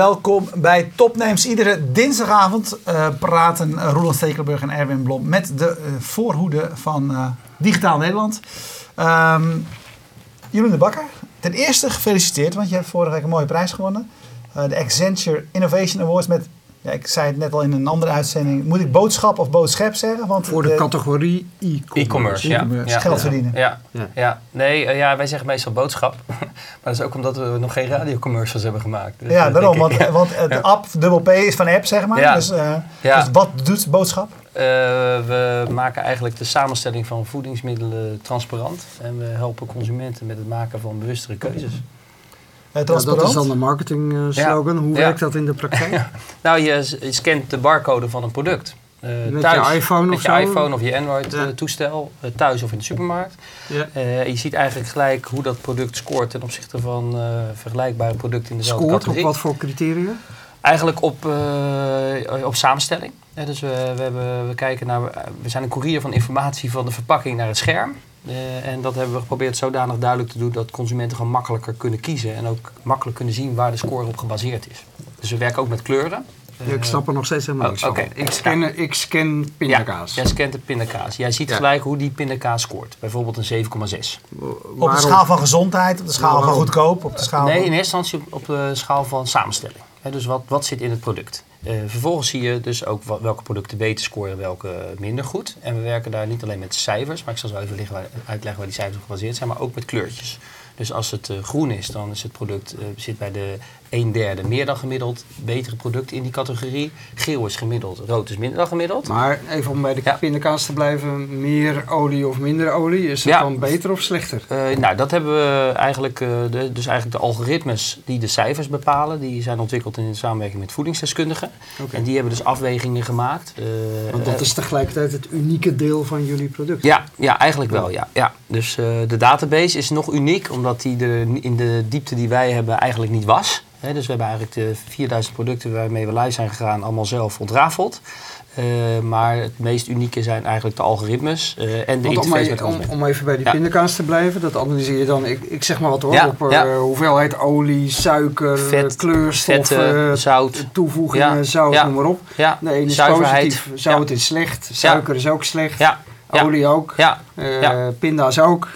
Welkom bij Topnames. Iedere dinsdagavond uh, praten Roland Stekelenburg en Erwin Blom met de uh, voorhoede van Digitaal Nederland. Um, Jeroen de Bakker, ten eerste gefeliciteerd, want je hebt vorige week een mooie prijs gewonnen. de Accenture Innovation Awards met ja, ik zei het net al in een andere uitzending. Moet ik boodschap of boodschap zeggen? Want Voor de, categorie e-commerce. E ja. ja. Geld verdienen. Ja, ja. ja. nee, uh, ja, wij zeggen meestal boodschap. maar dat is ook omdat we nog geen radiocommercials hebben gemaakt. Dus ja, daarom. Want, want het app, dubbel P is van app, zeg maar. Dus, uh, dus wat doet boodschap? Uh, we maken eigenlijk de samenstelling van voedingsmiddelen transparant. En we helpen consumenten met het maken van bewustere keuzes. Ja, dat is dan de marketing uh, slogan. Hoe werkt dat in de praktijk? nou, je, je, scant de barcode van een product. Uh, met thuis, je iPhone met of je iPhone of je Android-toestel, uh, thuis of in de supermarkt. je ziet eigenlijk gelijk hoe dat product scoort ten opzichte van vergelijkbare producten in dezelfde scoort categorie. op wat voor criteria? Eigenlijk op, op samenstelling. dus we, we, hebben, we kijken naar, we zijn een courier van informatie van de verpakking naar het scherm. Uh, en dat hebben we geprobeerd zodanig duidelijk te doen dat consumenten gewoon makkelijker kunnen kiezen en ook makkelijk kunnen zien waar de score op gebaseerd is. Dus we werken ook met kleuren. Ja, ik snap er nog steeds helemaal niks oh, okay. Ik scan, ik scan pindakaas. Ja, jij scant de pindakaas. Jij ziet ja. gelijk hoe die pindakaas scoort. Bijvoorbeeld een 7,6. Op de schaal van gezondheid, op de schaal van goedkoop? Op de schaal nee, van... in eerste instantie op de schaal van samenstelling. He, dus wat, wat zit in het product? Uh, vervolgens zie je dus ook welke producten beter scoren en welke minder goed. En we werken daar niet alleen met cijfers, maar ik zal zo even liggen, uitleggen waar die cijfers op gebaseerd zijn, maar ook met kleurtjes. Dus als het uh, groen is, dan is het product uh, zit bij de 1 derde meer dan gemiddeld betere producten in die categorie. Geel is gemiddeld, rood is minder dan gemiddeld. Maar even om bij de ja. pindakaas te blijven, meer olie of minder olie, is het ja. dan beter of slechter? Uh, nou, dat hebben we eigenlijk, de, dus eigenlijk de algoritmes die de cijfers bepalen, die zijn ontwikkeld in samenwerking met voedingsdeskundigen. Okay. En die hebben dus afwegingen gemaakt. Want dat is tegelijkertijd het unieke deel van jullie product? Ja, ja eigenlijk wel, ja. ja. Dus de database is nog uniek, omdat die er in de diepte die wij hebben eigenlijk niet was. He, dus we hebben eigenlijk de 4000 producten waarmee we live zijn gegaan allemaal zelf ontrafeld. Uh, maar het meest unieke zijn eigenlijk de algoritmes uh, en de Want interface met om, om, om even bij die ja. pindakaas te blijven, dat analyseer je dan, ik, ik zeg maar wat hoor, ja, op ja. Uh, hoeveelheid olie, suiker, Vet, kleurstoffen, vetten, zout, toevoegingen, zout, noem maar op. Ja. De ene is positief, zout is slecht, suiker is ook slecht, olie ook, pinda's ook.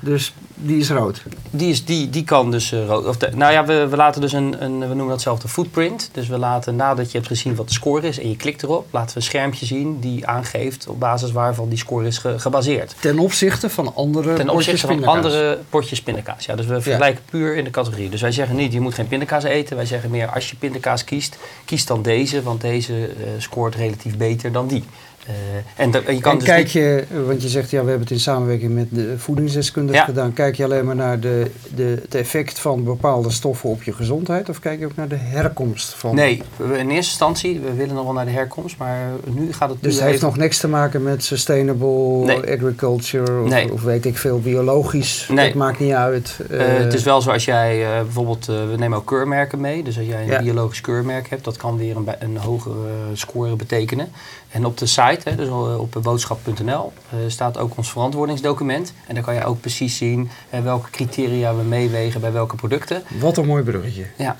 Dus die is rood. Die, is, die, die kan dus rood. Of de, nou ja, we, we laten dus een, een, we noemen dat zelf de footprint. Dus we laten nadat je hebt gezien wat de score is en je klikt erop, laten we een schermpje zien die aangeeft op basis waarvan die score is ge, gebaseerd. Ten opzichte van andere Ten opzichte van andere potjes pindakaas. Ja, dus we vergelijken ja. puur in de categorie. Dus wij zeggen niet, je moet geen pindakaas eten. Wij zeggen meer, als je pindakaas kiest, kies dan deze, want deze uh, scoort relatief beter dan die. Uh, en, de, en, je kan en dus kijk je, want je zegt ja, we hebben het in samenwerking met de voedingsdeskundigen ja. gedaan. Kijk je alleen maar naar de, de, het effect van bepaalde stoffen op je gezondheid of kijk je ook naar de herkomst van? Nee, in eerste instantie, we willen nog wel naar de herkomst, maar nu gaat het. Dus het heeft nog niks te maken met sustainable nee. agriculture of, nee. of, weet ik veel, biologisch. Nee. Dat maakt niet uit. Uh, uh, het is wel zo als jij bijvoorbeeld, we nemen ook keurmerken mee. Dus als jij een ja. biologisch keurmerk hebt, dat kan weer een, een hogere score betekenen. En op de site, hè, dus op boodschap.nl, uh, staat ook ons verantwoordingsdocument. En daar kan je ook precies zien uh, welke criteria we meewegen bij welke producten. Wat een mooi bruggetje. Ja.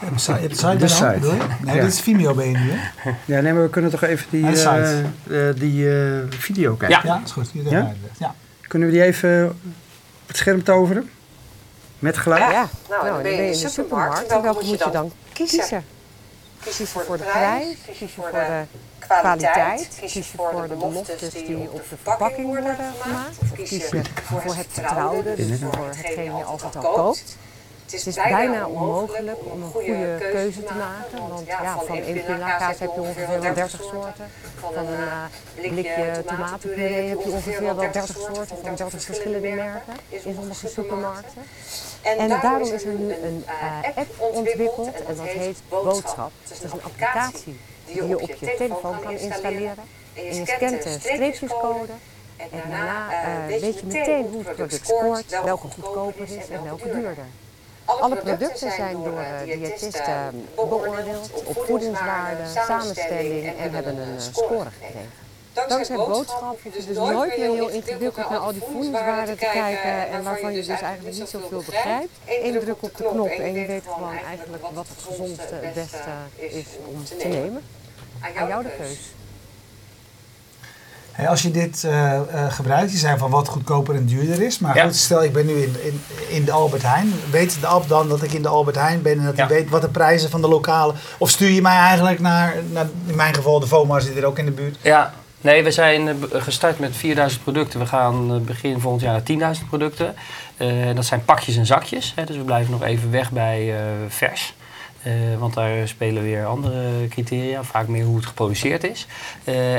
Ja, de site, de site, de site. Nou? Nee, ja. dit is Vimeo ben je nu, hè? Ja, nee, maar we kunnen toch even die, uh, die video kijken? Ja, ja is goed. Ja? ja? Kunnen we die even op het scherm toveren? Met geluid? Ja, ja. Nou, nou, dan ben je in de supermarkt. En welke moet je dan kiezen? Kies je voor de prijs? Kies je voor de kwaliteit? Kies je voor de beloftes die op de verpakking worden gemaakt? Of kies je voor het vertrouwde, dus voor hetgeen je altijd al koopt? Het is bijna onmogelijk om een goede keuze te maken. Want ja, van één pindakaas heb je ongeveer wel 30 soorten. Van een blikje tomatenpuree heb je ongeveer wel 30 soorten van 30 verschillende merken in sommige supermarkten. En daarom is er nu een uh, app ontwikkeld en dat heet Boodschap. Dat is een applicatie die je op je telefoon kan installeren. En je scant de streepjescode en daarna uh, weet je meteen hoe het product scoort, welke goedkoper is en welke duurder. Alle producten zijn door diëtisten beoordeeld op voedingswaarde, samenstelling en hebben een score gekregen. dankzij boodschap hoef je dus nooit meer heel ingewikkeld naar al die voedingswaarden te kijken en waarvan je dus eigenlijk niet zoveel begrijpt. Eén druk op de knop en je weet gewoon eigenlijk wat het gezondste het beste is om te nemen. Aan jou de keus. Als je dit uh, gebruikt, je zei van wat goedkoper en duurder is. Maar goed, stel ik ben nu in, in, in, de Albert Heijn. Weet de app dan dat ik in de Albert Heijn ben en dat ja. weet wat de prijzen van de lokale... Of stuur je mij eigenlijk naar, naar in mijn geval de FOMA zit er ook in de buurt. Ja, Nee, we zijn eh, gestart met 4000 producten. We gaan eh, begin volgend jaar naar 10.000 producten. Uh, dat zijn pakjes en zakjes. Hè, dus we blijven nog even weg bij vers. Want daar spelen weer andere criteria, vaak meer hoe het geproduceerd is.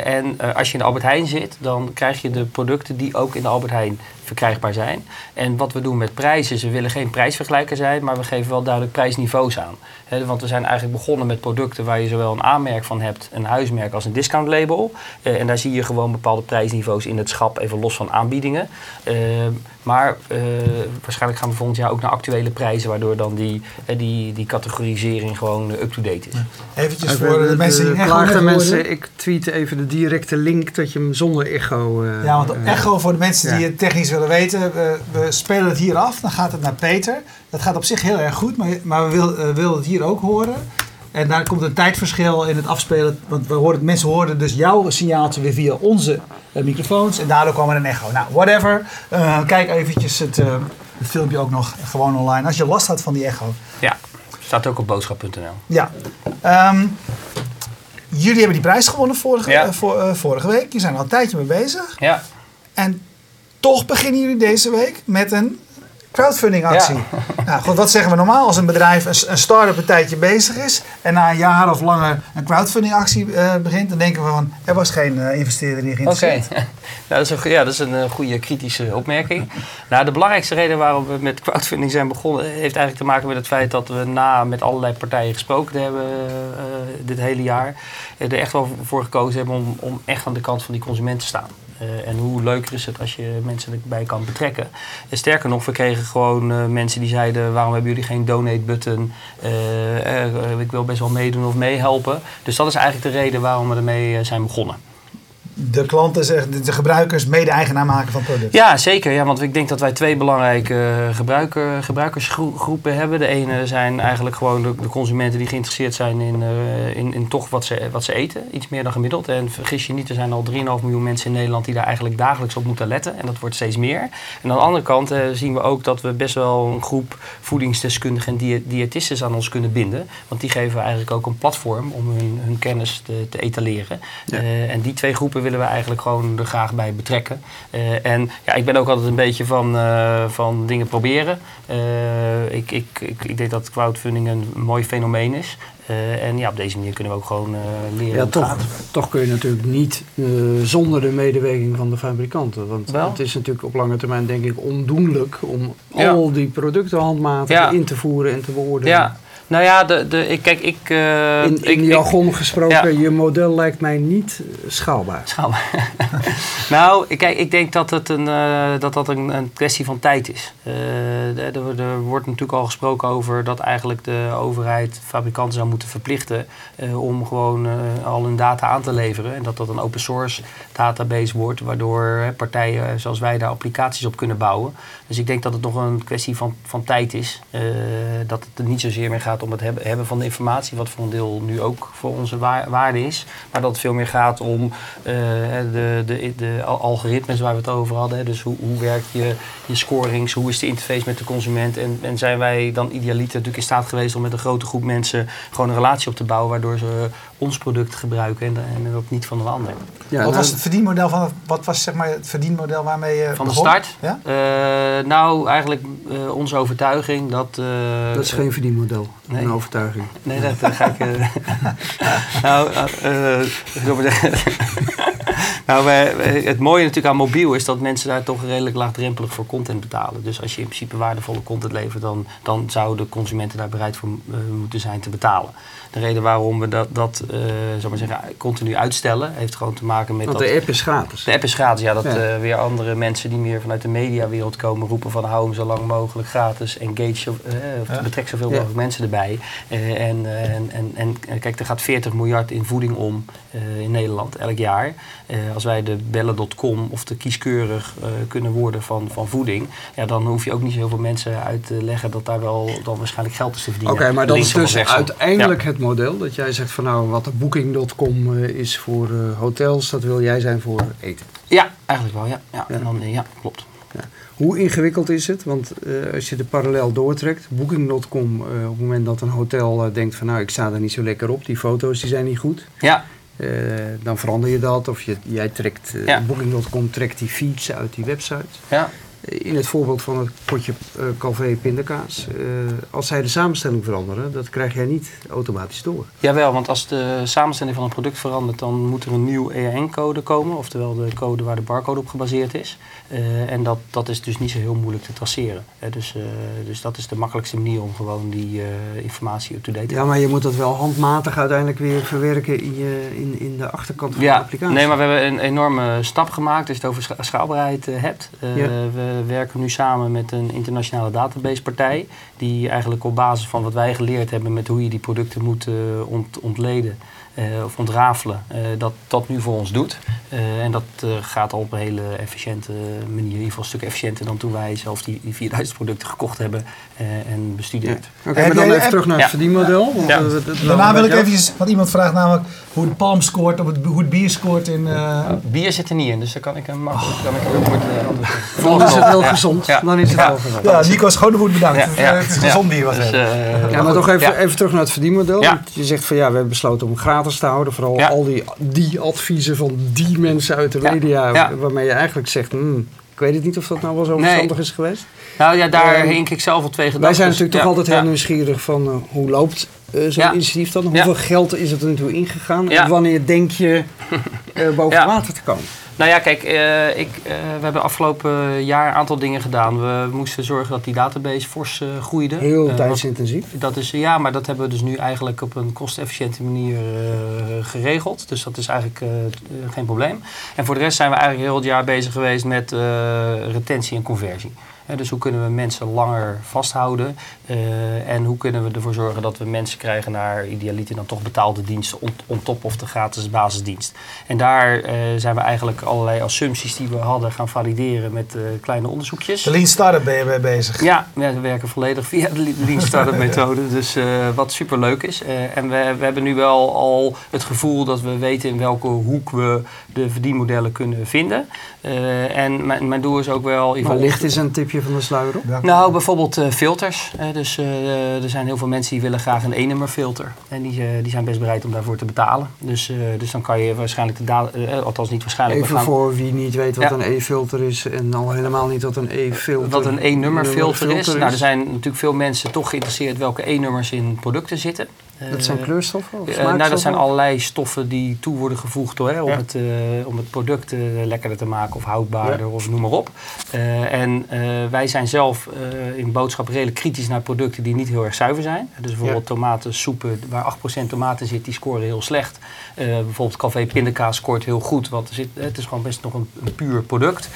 en als je in de Albert Heijn zit, dan krijg je de producten die ook in de Albert Heijn verkrijgbaar zijn. En wat we doen met prijzen is, we willen geen prijsvergelijker zijn, maar we geven wel duidelijk prijsniveaus aan. want we zijn eigenlijk begonnen met producten waar je zowel een aanmerk van hebt, een huismerk als een discount label. Uh, en daar zie je gewoon bepaalde prijsniveaus in het schap, even los van aanbiedingen. Uh, maar uh, waarschijnlijk gaan we volgend jaar ook naar actuele prijzen, waardoor dan die, die, die categorisering gewoon up-to-date is. Ja. Eventjes voor de, mensen die echo mensen, ik tweet even de directe link dat je hem zonder echo... ja, want echo voor de mensen die het technisch willen weten, we, we, spelen het hier af, dan gaat het naar Peter. Dat gaat op zich heel erg goed, maar, maar we willen wil het hier ook horen. En daar komt een tijdverschil in het afspelen. Want we horen, mensen horen dus jouw signaaltje weer via onze uh, microfoons. En daardoor kwam er een echo. Nou, whatever. Uh, kijk eventjes het, het, filmpje ook nog gewoon online. Als je last had van die echo. Ja, staat ook op boodschap.nl. Ja. Um, jullie hebben die prijs gewonnen vorige, ja. vorige week. Je zijn al een tijdje mee bezig. Ja. En toch beginnen jullie deze week met een crowdfunding actie. Ja. Nou, goed, wat zeggen we normaal als een bedrijf, een, een start-up een tijdje bezig is en na een jaar of langer een crowdfunding actie uh, begint, dan denken we van er was geen uh, investeerder die geïnteresseerd. Oké, nou, dat is een, ja, dat is een uh, goede kritische opmerking. nou, de belangrijkste reden waarom we met crowdfunding zijn begonnen, heeft eigenlijk te maken met het feit dat we na met allerlei partijen gesproken hebben dit hele jaar, er echt wel voor gekozen hebben om, om echt aan de kant van die consument te staan. Uh, en hoe leuker is het als je mensen erbij kan betrekken. En sterker nog, we kregen gewoon uh, mensen die zeiden: waarom hebben jullie geen donate-button? Uh, ik wil best wel meedoen of meehelpen. Dus dat is eigenlijk de reden waarom we ermee zijn begonnen de klanten, zeg, de gebruikers, mede-eigenaar maken van producten. Ja, zeker. Ja, want ik denk dat wij twee belangrijke gebruiker, gebruikersgroepen hebben. De ene zijn eigenlijk gewoon de, consumenten die geïnteresseerd zijn in, uh, in, in toch wat ze, wat ze eten. Iets meer dan gemiddeld. En vergis je niet, er zijn al 3,5 miljoen mensen in Nederland die daar eigenlijk dagelijks op moeten letten. En dat wordt steeds meer. En aan de andere kant uh, zien we ook dat we best wel een groep voedingsdeskundigen en diëtisten aan ons kunnen binden. Want die geven eigenlijk ook een platform om hun, hun kennis te, te etaleren. Ja. Uh, en die twee groepen willen we eigenlijk gewoon er graag bij betrekken. Uh, en ja, ik ben ook altijd een beetje van, uh, van dingen proberen. Uh, ik, ik, ik, ik denk dat crowdfunding een mooi fenomeen is. en ja, op deze manier kunnen we ook gewoon leren. Ja, toch, toch kun je natuurlijk niet zonder de medewerking van de fabrikanten. Want Wel? het is natuurlijk op lange termijn denk ik ondoenlijk om ja. al die producten handmatig ja. in te voeren en te beoordelen. Ja. Nou ja, de, de, ik, kijk, ik... Uh, in in ik, jargon gesproken, je model lijkt mij niet schaalbaar. Schaalbaar. nou, kijk, ik denk dat het een, uh, dat dat een, een, kwestie van tijd is. Uh, er, er, wordt natuurlijk al gesproken over dat eigenlijk de overheid fabrikanten zou moeten verplichten om gewoon al hun data aan te leveren. En dat dat een open source database wordt, waardoor partijen zoals wij daar applicaties op kunnen bouwen. Dus ik denk dat het nog een kwestie van, van tijd is. dat het er niet zozeer meer gaat om het hebben, van de informatie, wat voor een deel nu ook voor onze waarde is. Maar dat het veel meer gaat om uh, de, de, de algoritmes waar we het over hadden. Dus hoe, hoe werkt je, je scorings, hoe is de interface met de consument. En, en zijn wij dan idealiter natuurlijk in staat geweest om met een grote groep mensen gewoon een relatie op te bouwen, waardoor ze ons product gebruiken en, en dat niet van een ander. Ja, wat nou, was het verdienmodel van wat was zeg maar het verdienmodel waarmee je van de start? Ja? Uh, nou, eigenlijk uh, onze overtuiging dat. Uh, dat is geen verdienmodel. Nee. Een overtuiging. Nee, dat ga ik. nou, nou, wij, het mooie natuurlijk aan mobiel is dat mensen daar toch redelijk laagdrempelig voor content betalen. Dus als je in principe waardevolle content levert, dan, dan zouden consumenten daar bereid voor moeten zijn te betalen. De reden waarom we dat, dat uh, maar zeggen, continu uitstellen, heeft gewoon te maken met. Want dat, de app is gratis. De app is gratis, ja. Dat ja. Uh, weer andere mensen die meer vanuit de mediawereld komen roepen van hou hem zo lang mogelijk gratis. Engage, uh, ja. betrek zoveel mogelijk ja. mensen erbij. en, en, en, en kijk, er gaat 40 miljard in voeding om in Nederland elk jaar. als als wij de bellen.com of de kieskeurig kunnen worden van, van voeding, ja, dan hoef je ook niet zo heel veel mensen uit te leggen dat daar wel dan waarschijnlijk geld is te verdienen. Oké, maar dat is dus uiteindelijk het model dat jij zegt van nou, wat de booking.com is voor hotels, dat wil jij zijn voor eten. Ja, eigenlijk wel, ja. Ja, En dan, ja klopt. Ja. Hoe ingewikkeld is het? Want uh, als je de parallel doortrekt, Booking.com, uh, op het moment dat een hotel uh, denkt van nou ik sta er niet zo lekker op, die foto's die zijn niet goed. Ja. dan verander je dat of je, jij trekt, ja. Booking.com trekt die feeds uit die website. Ja in het voorbeeld van het potje uh, Calvé pindakaas, uh, als zij de samenstelling veranderen, dat krijg jij niet automatisch door. Jawel, want als de samenstelling van een product verandert, dan moet er een nieuw EAN-code komen, oftewel de code waar de barcode op gebaseerd is. Uh, en dat, dat is dus niet zo heel moeilijk te traceren. dus, dus dat is de makkelijkste manier om gewoon die informatie up-to-date te Ja, maar je moet dat wel handmatig uiteindelijk weer verwerken in, je, in, in de achterkant van ja, de applicatie. Nee, maar we hebben een enorme stap gemaakt als je het over schaalbaarheid hebt. Ja. We werken nu samen met een internationale databasepartij. Die eigenlijk op basis van wat wij geleerd hebben met hoe je die producten moet uh, ont ontleden. Uh, of ontrafelen, uh, dat dat nu voor ons doet. Uh, en dat gaat al op een hele efficiënte manier, in ieder geval een stuk efficiënter dan toen wij zelf die, die 4000 producten gekocht hebben en bestudeerd. Ja. Oké, okay, maar dan even terug naar het ja. verdienmodel. Ja. Daarna wil ik even, want iemand vraagt namelijk hoe het palm scoort, of het, hoe het bier scoort in... Bier zit er niet in, dus daar kan ik een makkelijk oh. kan ik het wel gezond. Dan is het wel gezond. Ja, Nico Schonevoet bedankt. Het is gezond bier was dus, het. Ja, maar toch even, even terug naar het verdienmodel. Je zegt van ja, we hebben besloten om gratis te houden. Vooral al die, die adviezen van die mensen uit de media, waarmee je eigenlijk zegt, hmm, ik weet het niet of dat nou wel zo verstandig is geweest. Nou ja, daar uh, hink ik zelf al twee gedachten. Wij zijn natuurlijk toch altijd heel nieuwsgierig van uh, hoe loopt uh, zo'n initiatief dan? Hoeveel geld is het er naartoe ingegaan? En wanneer denk je boven water te komen? Nou ja, kijk, uh, ik, uh, we hebben afgelopen jaar een aantal dingen gedaan. We moesten zorgen dat die database fors uh, groeide. Heel tijdsintensief. Dat is, ja, maar dat hebben we dus nu eigenlijk op een kostefficiënte manier geregeld. Dus dat is eigenlijk geen probleem. En voor de rest zijn we eigenlijk heel het jaar bezig geweest met retentie en conversie dus hoe kunnen we mensen langer vasthouden? Uh, en hoe kunnen we ervoor zorgen dat we mensen krijgen naar idealiter dan toch betaalde diensten on, on top of de gratis basisdienst? En daar uh, zijn we eigenlijk allerlei assumpties die we hadden gaan valideren met uh, kleine onderzoekjes. De Lean Startup ben je mee bezig? Ja, we werken volledig via de Lean Startup methode. Dus wat super leuk is. en we, we hebben nu wel al het gevoel dat we weten in welke hoek we de verdienmodellen kunnen vinden. en mijn, mijn doel is ook wel... Maar licht is een tipje van de sluier op? Nou, bijvoorbeeld uh, filters. Uh, dus uh, er zijn heel veel mensen die willen graag een E-nummer filter. En die, die zijn best bereid om daarvoor te betalen. Dus, dus dan kan je waarschijnlijk de data, althans niet waarschijnlijk. Even voor wie niet weet wat ja. een E-filter is en al helemaal niet wat een E-filter Wat een E-nummer filter is. is. Nou, er zijn natuurlijk veel mensen toch geïnteresseerd welke E-nummers in producten zitten. Dat zijn kleurstoffen? Of uh, nou, dat zijn allerlei stoffen die toe worden gevoegd hoor, om, het, uh, om het product uh, lekkerder te maken of houdbaarder ja. of noem maar op. en wij zijn zelf in boodschap redelijk kritisch naar producten die niet heel erg zuiver zijn. Dus bijvoorbeeld ja. tomatensoepen waar 8% tomaten zit, die scoren heel slecht. bijvoorbeeld café pindakaas scoort heel goed, want er zit, het is gewoon best nog een, een puur product.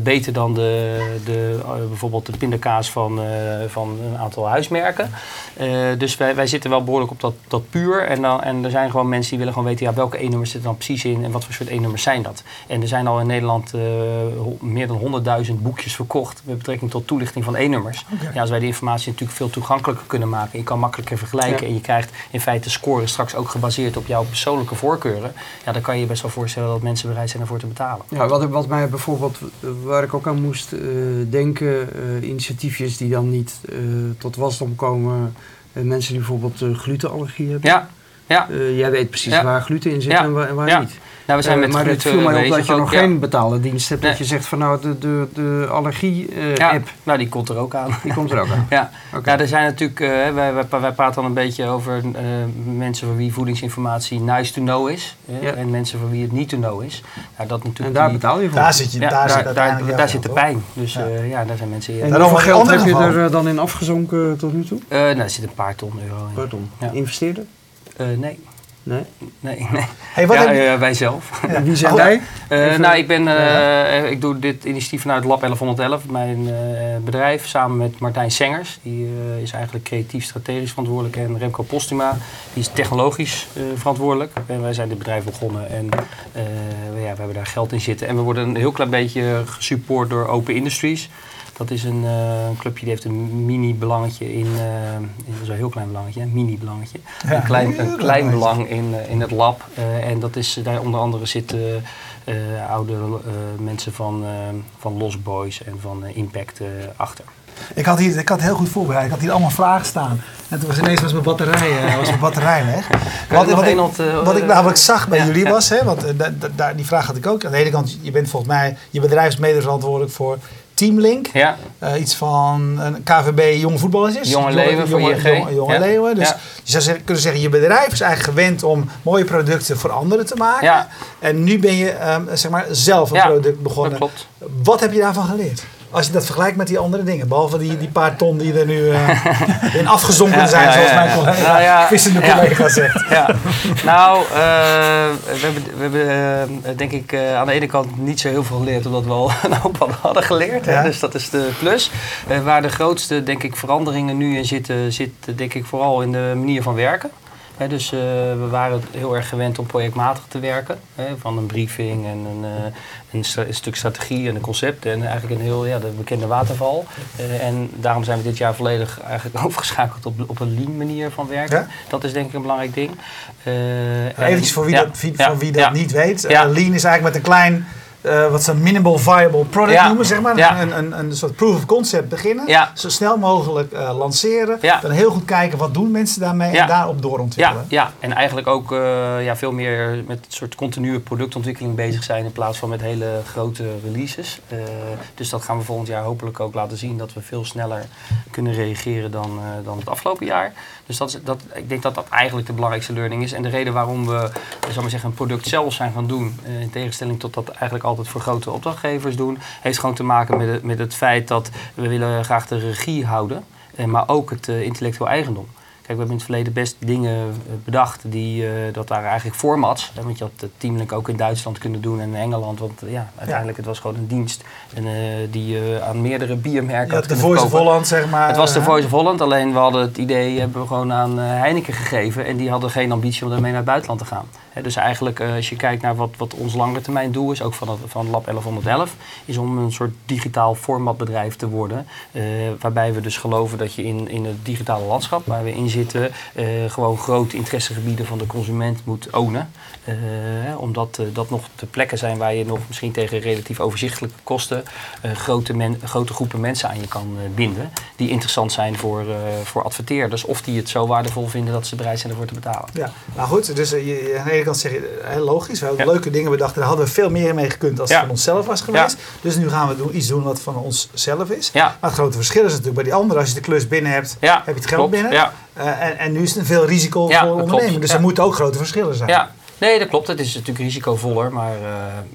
beter dan de, de, bijvoorbeeld de pindakaas van, van een aantal huismerken. dus wij, wij zitten wel behoorlijk op dat, dat puur. En, dan, en er zijn gewoon mensen die willen gewoon weten ja, welke E-nummers zitten dan precies in en wat voor soort E-nummers zijn dat. En er zijn al in Nederland uh, meer dan 100.000 boekjes verkocht met betrekking tot toelichting van E-nummers. Okay. Ja, als wij die informatie natuurlijk veel toegankelijker kunnen maken, je kan makkelijker vergelijken en je krijgt in feite scoren straks ook gebaseerd op jouw persoonlijke voorkeuren, ja, dan kan je je best wel voorstellen dat mensen bereid zijn ervoor te betalen. Ja, wat, wat mij bijvoorbeeld, waar ik ook aan moest uh, denken, uh, initiatiefjes die dan niet tot wasdom komen mensen die bijvoorbeeld uh, glutenallergie hebben. Ja. Ja. Uh, jij weet precies ja. waar gluten in zit en waar, en waar ja. niet. Nou, we zijn uh, met maar het viel mij op dat je nog geen betaalde dienst hebt. Nee. Dat je zegt van nou, de, de, de allergie-app. nou, die komt er ook aan. Die komt er ook aan. ja. Okay. er zijn natuurlijk, wij, wij, wij, praten dan een beetje over mensen voor wie voedingsinformatie nice to know is. En mensen voor wie het niet to know is. Nou, dat natuurlijk en daar betaal je voor. Daar zit, je, daar, daar, zit, daar, daar zit de pijn. Dus ja. daar zijn mensen... En hoeveel geld heb je er dan in afgezonken tot nu toe? nou, er zit een paar ton euro in. Paar ton. Investeerder? Nee. Nee? Nee, nee. Hey, wat ja, je... wij zelf. Wie zijn wij? Uh, nou, ik, ben, uh, ik doe dit initiatief vanuit Lab 1111, mijn bedrijf, samen met Martijn Sengers. Die is eigenlijk creatief strategisch verantwoordelijk. En Remco Postuma, die is technologisch verantwoordelijk. En wij zijn dit bedrijf begonnen en ja, we hebben daar geld in zitten. En we worden een heel klein beetje gesupport door Open Industries. Dat is een, uh, een, clubje die heeft een mini-belangetje in, uh, in zo'n heel klein belangetje, een mini-belangetje. een klein, een klein belang in, uh, in het lab. en dat is, daar onder andere zitten oude mensen van, van Lost Boys en van Impact achter. Ik had, hier, ik had heel goed voorbereid. Ik had hier allemaal vragen staan. En toen was ineens was mijn batterij, was mijn batterij weg. Wat, wat, ik, wat ik namelijk zag bij jullie was, hè, want die vraag had ik ook. Aan de ene kant, je bent volgens mij, je bedrijf is mede verantwoordelijk voor Teamlink. Ja. Uh, iets van een KVB jonge voetballers is. Jonge Leeuwen voor jonge, jonge, jonge ja. Leeuwen. Dus je zou kunnen zeggen, je bedrijf is eigenlijk gewend om mooie producten voor anderen te maken. Ja. En nu ben je um, zeg maar zelf een product begonnen. Wat heb je daarvan geleerd? Als je dat vergelijkt met die andere dingen, behalve die, die paar ton die er nu uh, in afgezonken zijn, zoals mijn collega, nou, ja, vissende collega zegt. Ja. Nou, uh, we hebben, we hebben uh, denk ik aan de ene kant niet zo heel veel geleerd, omdat we al een hoop hadden geleerd. Hè? Dus dat is de plus. waar de grootste, denk ik, veranderingen nu in zitten, zit denk ik vooral in de manier van werken dus uh, we waren heel erg gewend om projectmatig te werken. van een briefing en een, uh, een, stuk strategie en een concept. En eigenlijk een heel ja, de bekende waterval. Uh, en daarom zijn we dit jaar volledig eigenlijk overgeschakeld op, op een lean manier van werken. Dat is denk ik een belangrijk ding. Even voor wie dat, voor wie dat niet weet. lean is eigenlijk met een klein uh, wat ze een minimal viable product noemen, zeg maar. Een, een, een, soort proof of concept beginnen. Zo snel mogelijk uh, lanceren. Dan heel goed kijken wat doen mensen daarmee en daarop doorontwikkelen. Ja, ja. en eigenlijk ook uh, ja, veel meer met een soort continue productontwikkeling bezig zijn in plaats van met hele grote releases. dus dat gaan we volgend jaar hopelijk ook laten zien dat we veel sneller kunnen reageren dan, dan het afgelopen jaar. Dus dat, is, dat, ik denk dat dat eigenlijk de belangrijkste learning is. En de reden waarom we zal maar zeggen, een product zelf zijn gaan doen, in tegenstelling tot dat eigenlijk al altijd voor grote opdrachtgevers doen, heeft gewoon te maken met het, met het feit dat we willen graag de regie houden, eh, maar ook het intellectueel eigendom. Kijk, we hebben in het verleden best dingen eh, bedacht die, uh, dat waren eigenlijk formats. Hè, want je had het teamelijk ook in Duitsland kunnen doen en in Engeland. Want ja, uiteindelijk het was gewoon een dienst en, uh, die je aan meerdere biermerken had de Voice of Holland, zeg maar. Het was de Voice of Holland, alleen we hadden het idee hebben we gewoon aan Heineken gegeven. En die hadden geen ambitie om ermee naar het buitenland te gaan dus eigenlijk als je kijkt naar wat, wat ons lange termijn doel is, ook van, van Lab 1111, is om een soort digitaal formatbedrijf te worden. Waarbij we dus geloven dat je in, in het digitale landschap waar we in zitten, uh, gewoon grote interessegebieden van de consument moet ownen. Omdat dat nog de plekken zijn waar je nog misschien tegen relatief overzichtelijke kosten grote, men, grote groepen mensen aan je kan binden. Die interessant zijn voor, voor adverteerders of die het zo waardevol vinden dat ze bereid zijn ervoor te betalen. Ja, nou goed, dus je, je ene kant zeg je, heel logisch, we hebben leuke dingen bedacht. Daar hadden we veel meer mee gekund als het van onszelf was geweest. Dus nu gaan we doen, iets doen wat van onszelf is. Maar het grote verschil is natuurlijk bij die andere. Als je de klus binnen hebt, heb je het geld binnen. Uh, en, en, nu is het een veel risico voor ondernemen. Dus er moeten ook grote verschillen zijn. Nee, dat klopt. Het is natuurlijk risicovoller, maar... Uh,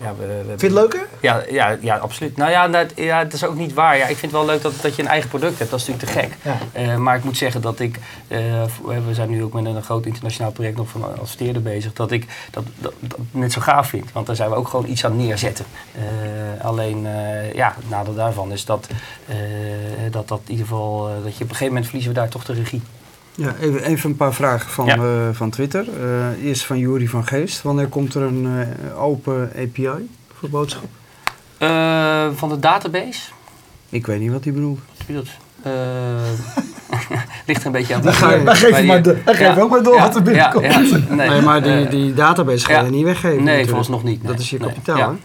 ja, we, we, vind je het leuker? Ja, ja, ja absoluut. Nou ja, dat, ja, dat is ook niet waar. Ja, ik vind het wel leuk dat, dat je een eigen product hebt. Dat is natuurlijk te gek. Ja. Uh, maar ik moet zeggen dat ik... Uh, we zijn nu ook met een groot internationaal project nog van adverteerder bezig. Dat ik dat, dat, dat, net zo gaaf vind. Want daar zijn we ook gewoon iets aan neerzetten. alleen, ja, het nadeel daarvan is dat, dat, dat in ieder geval... dat je op een gegeven moment verliezen we daar toch de regie. Ja, even, even een paar vragen van, uh, van Twitter. Uh, eerst van Jury van Geest. Wanneer komt er een uh, open API voor boodschap? van de database? Ik weet niet wat hij bedoelt. Dat ligt er een beetje aan. Dan, ga je, dan geef maar de, dan geef ook maar door wat er binnenkomt. Ja, nee. nee. maar die, die database ga je niet weggeven. Nee, volgens nog niet. Dat is je kapitaal.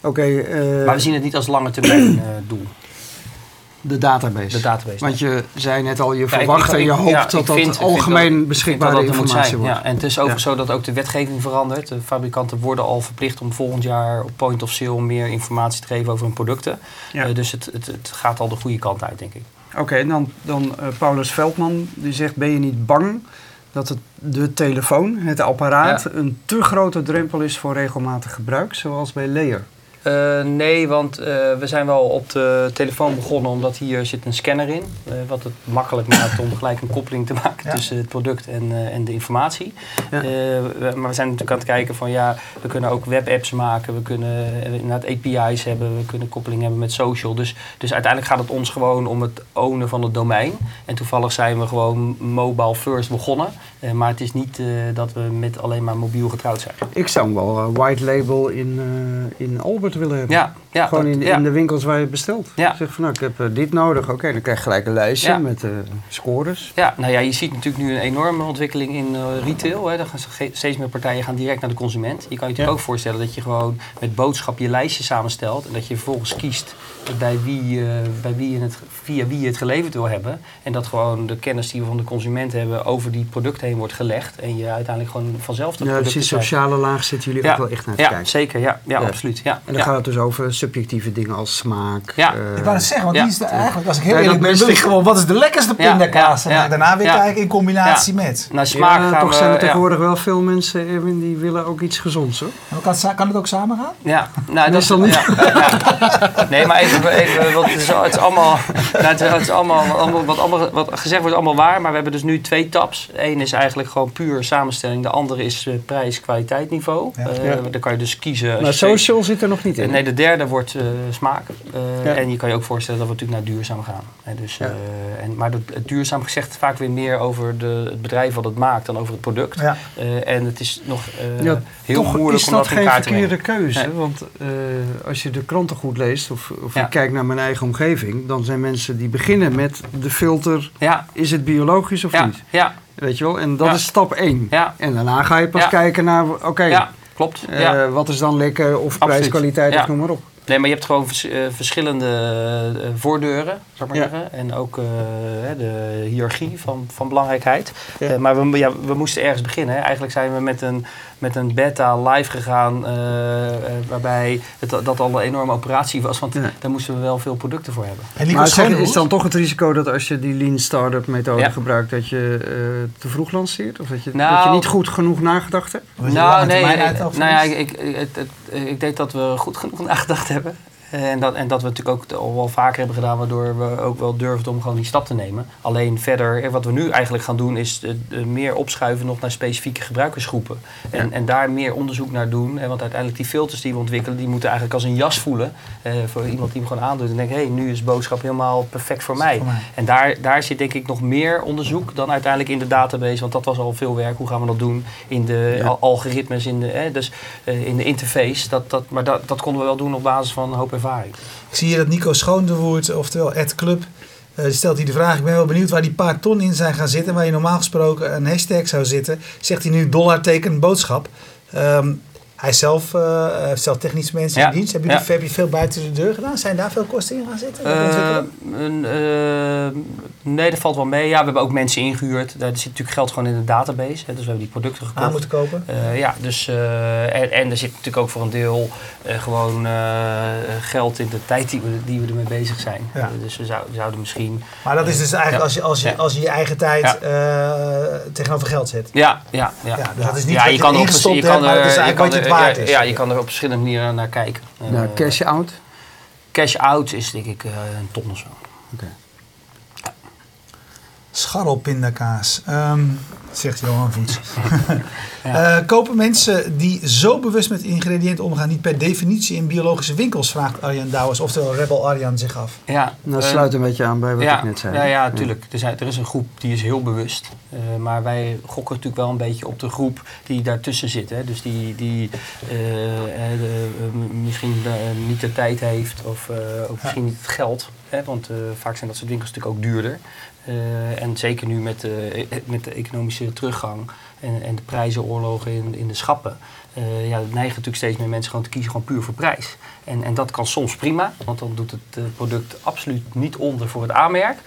Oké. maar we zien het niet als lange termijn doel. De database. De database. Want je zei net al, je verwacht en je hoopt dat dat algemeen beschikbare dat informatie wordt. Ja, en het is ook zo dat ook de wetgeving verandert. De fabrikanten worden al verplicht om volgend jaar op point of sale meer informatie te geven over hun producten. Uh, dus het, het, het, gaat al de goede kant uit, denk ik. Oké, en dan, dan uh, Paulus Veldman, die zegt, ben je niet bang dat het, de telefoon, het apparaat, een te grote drempel is voor regelmatig gebruik, zoals bij Leer? Uh, nee, want uh, we zijn wel op de telefoon begonnen omdat hier zit een scanner in. Uh, wat het makkelijk maakt om gelijk een koppeling te maken ja. tussen het product en, en de informatie. Ja. Maar we zijn natuurlijk aan het kijken van ja, we kunnen ook webapps maken. We kunnen inderdaad API's hebben. We kunnen koppeling hebben met social. Dus, dus uiteindelijk gaat het ons gewoon om het ownen van het domein. En toevallig zijn we gewoon mobile first begonnen. maar het is niet dat we met alleen maar mobiel getrouwd zijn. Ik zou hem wel white label in, in Albert willen hebben. Ja, ja, Gewoon in, in, de winkels waar je bestelt. Ja. Zeg van nou, ik heb uh, dit nodig. Oké, dan krijg je gelijk een lijstje met uh, scores. Ja, nou ja, je ziet natuurlijk nu een enorme ontwikkeling in uh, retail. Hè. Dan gaan steeds meer partijen gaan direct naar de consument. Je kan je natuurlijk ook voorstellen dat je gewoon met boodschap je lijstje samenstelt. En dat je vervolgens kiest bij wie, bij wie je het, via wie je het geleverd wil hebben. En dat gewoon de kennis die we van de consument hebben over die producten heen wordt gelegd. En je uiteindelijk gewoon vanzelf de ja, producten... Dus die sociale laag zitten jullie ook wel echt naar te kijken. Zeker, ja, ja, absoluut. Ja, en dan gaat het dus over subjectieve dingen als smaak. Ja. Uh, ik wou het zeggen, want die is de, eigenlijk, als ik heel eerlijk ben, wil ik gewoon, wat is de lekkerste pindakaas? En daarna weer kijken in combinatie met. Nou, smaak gaan toch zijn er tegenwoordig wel veel mensen, Erwin, die willen ook iets gezonds, hoor. Kan, kan het ook samen gaan? Ja. Nou, dat is dan niet. Nee, maar even, even wat, het, is, het is allemaal, nou, het is allemaal, allemaal, wat, allemaal, wat gezegd wordt allemaal waar, maar we hebben dus nu twee tabs. Eén is eigenlijk gewoon puur samenstelling, de andere is uh, prijs-kwaliteit niveau. Uh, daar kan je dus kiezen. Maar social zit er nog niet in. Nee, de derde wordt uh, smaak. Uh, En je kan je ook voorstellen dat we natuurlijk naar duurzaam gaan. Hè, dus, ja. uh, en, maar het, het duurzaam zegt vaak weer meer over de, het bedrijf wat het maakt dan over het product. Ja. en het is nog heel moeilijk om dat in kaart te brengen. is dat geen verkeerde keuze. Nee. Want als je de kranten goed leest of, of je kijkt naar mijn eigen omgeving... dan zijn mensen die beginnen met de filter... is het biologisch of niet? Ja. Weet je wel? En dat is stap 1. En daarna ga je pas kijken naar... oké, Klopt. Uh, ja. Wat is dan lekker of prijskwaliteit of noem maar op. Nee, maar je hebt gewoon vers, uh, verschillende uh, voordeuren, zou ik maar ja. zeggen. En ook de hiërarchie van, van belangrijkheid. Ja. maar we, ja, we moesten ergens beginnen. Hè. Eigenlijk zijn we met een met een beta live gegaan. Uh, waarbij het, dat al een enorme operatie was. Want ja. daar moesten we wel veel producten voor hebben. En maar zeg, is dan toch het risico dat als je die lean startup methode ja. gebruikt. dat je uh, te vroeg lanceert? Of dat je, nou, dat je niet goed genoeg nagedacht hebt? Nou, nee. nou ja, ik, ik, het, het, ik denk dat we goed genoeg nagedacht hebben. En dat, en dat we natuurlijk ook al wel vaker hebben gedaan, waardoor we ook wel durfden om gewoon die stap te nemen. Alleen verder, wat we nu eigenlijk gaan doen, is meer opschuiven nog naar specifieke gebruikersgroepen. En, ja. en daar meer onderzoek naar doen. Want uiteindelijk die filters die we ontwikkelen, die moeten eigenlijk als een jas voelen. Eh, voor iemand die hem gewoon aandoet en denkt, hé, hey, nu is boodschap helemaal perfect voor mij. voor mij. En daar, daar zit denk ik nog meer onderzoek dan uiteindelijk in de database. Want dat was al veel werk. Hoe gaan we dat doen? In de ja. algoritmes, in de, eh, dus, uh, in de interface. Dat, dat, maar dat, dat konden we wel doen op basis van een hoop ervaring. Ik zie hier dat Nico Schoondewoerd, oftewel Ed Club, uh, stelt hij de vraag. Ik ben wel benieuwd waar die paar ton in zijn gaan zitten. Waar je normaal gesproken een hashtag zou zitten. Zegt hij nu dollarteken boodschap. Um, hij zelf, uh, zelf technisch mensen ja. in dienst. Heb je, ja. heb je veel buiten de deur gedaan? Zijn daar veel kosten in gaan zitten? Uh, uh, nee, dat valt wel mee. Ja, we hebben ook mensen ingehuurd. Daar zit natuurlijk geld gewoon in de database. Hè, dus we hebben die producten gekocht. Aan moeten kopen? ja, dus, en, en er zit natuurlijk ook voor een deel gewoon geld in de tijd die we, die we ermee bezig zijn. Ja. dus we, zou, we, zouden misschien... Maar dat is dus eigenlijk als, je, als, je, als je je eigen tijd tegenover geld zet? Ja, ja, ja. dus dat is niet ja, je, kan hebt, maar het is eigenlijk wat je waard is. Ja, je kan er op verschillende manieren naar kijken. Nou, cash out? Cash out is denk ik uh, een ton of zo. Oké. Okay. Scharrelpindakaas, um, zegt Johan Voets. ja. uh, kopen mensen die zo bewust met ingrediënten omgaan niet per definitie in biologische winkels, vraagt Arjan Douwers, oftewel Rebel Arjan zich af. Ja, dat uh, sluit een beetje aan bij wat ja, ik net zei. Ja, ja natuurlijk. Er, er, is een groep die is heel bewust. Uh, maar wij gokken natuurlijk wel een beetje op de groep die daartussen zit. Hè. Dus die, die de, misschien niet de tijd heeft of ook misschien niet het geld. Hè, want vaak zijn dat soort winkels natuurlijk ook duurder. Uh, en zeker nu met de, met de economische teruggang en, en de prijzenoorlogen in, in de schappen, uh, ja, neigen natuurlijk steeds meer mensen gewoon te kiezen gewoon puur voor prijs. En, en dat kan soms prima, want dan doet het product absoluut niet onder voor het aanmerk.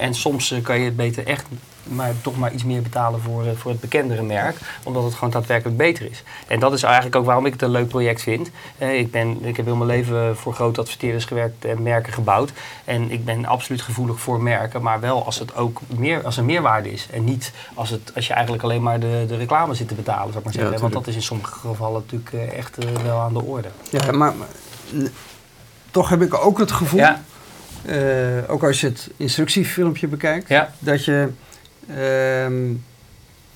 En soms kan je het beter echt maar toch maar iets meer betalen voor, voor het bekendere merk. Omdat het gewoon daadwerkelijk beter is. En dat is eigenlijk ook waarom ik het een leuk project vind. Uh, ik, ben, ik heb heel mijn leven voor grote adverteerders gewerkt en merken gebouwd. En ik ben absoluut gevoelig voor merken. Maar wel als het ook meer, als een meerwaarde is. En niet als, het, als je eigenlijk alleen maar de, de reclame zit te betalen, zou ik maar zeggen. Ja, Want dat is in sommige gevallen natuurlijk echt uh, wel aan de orde. Ja, maar toch heb ik ook het gevoel, ja. ook als je het instructiefilmpje bekijkt, dat je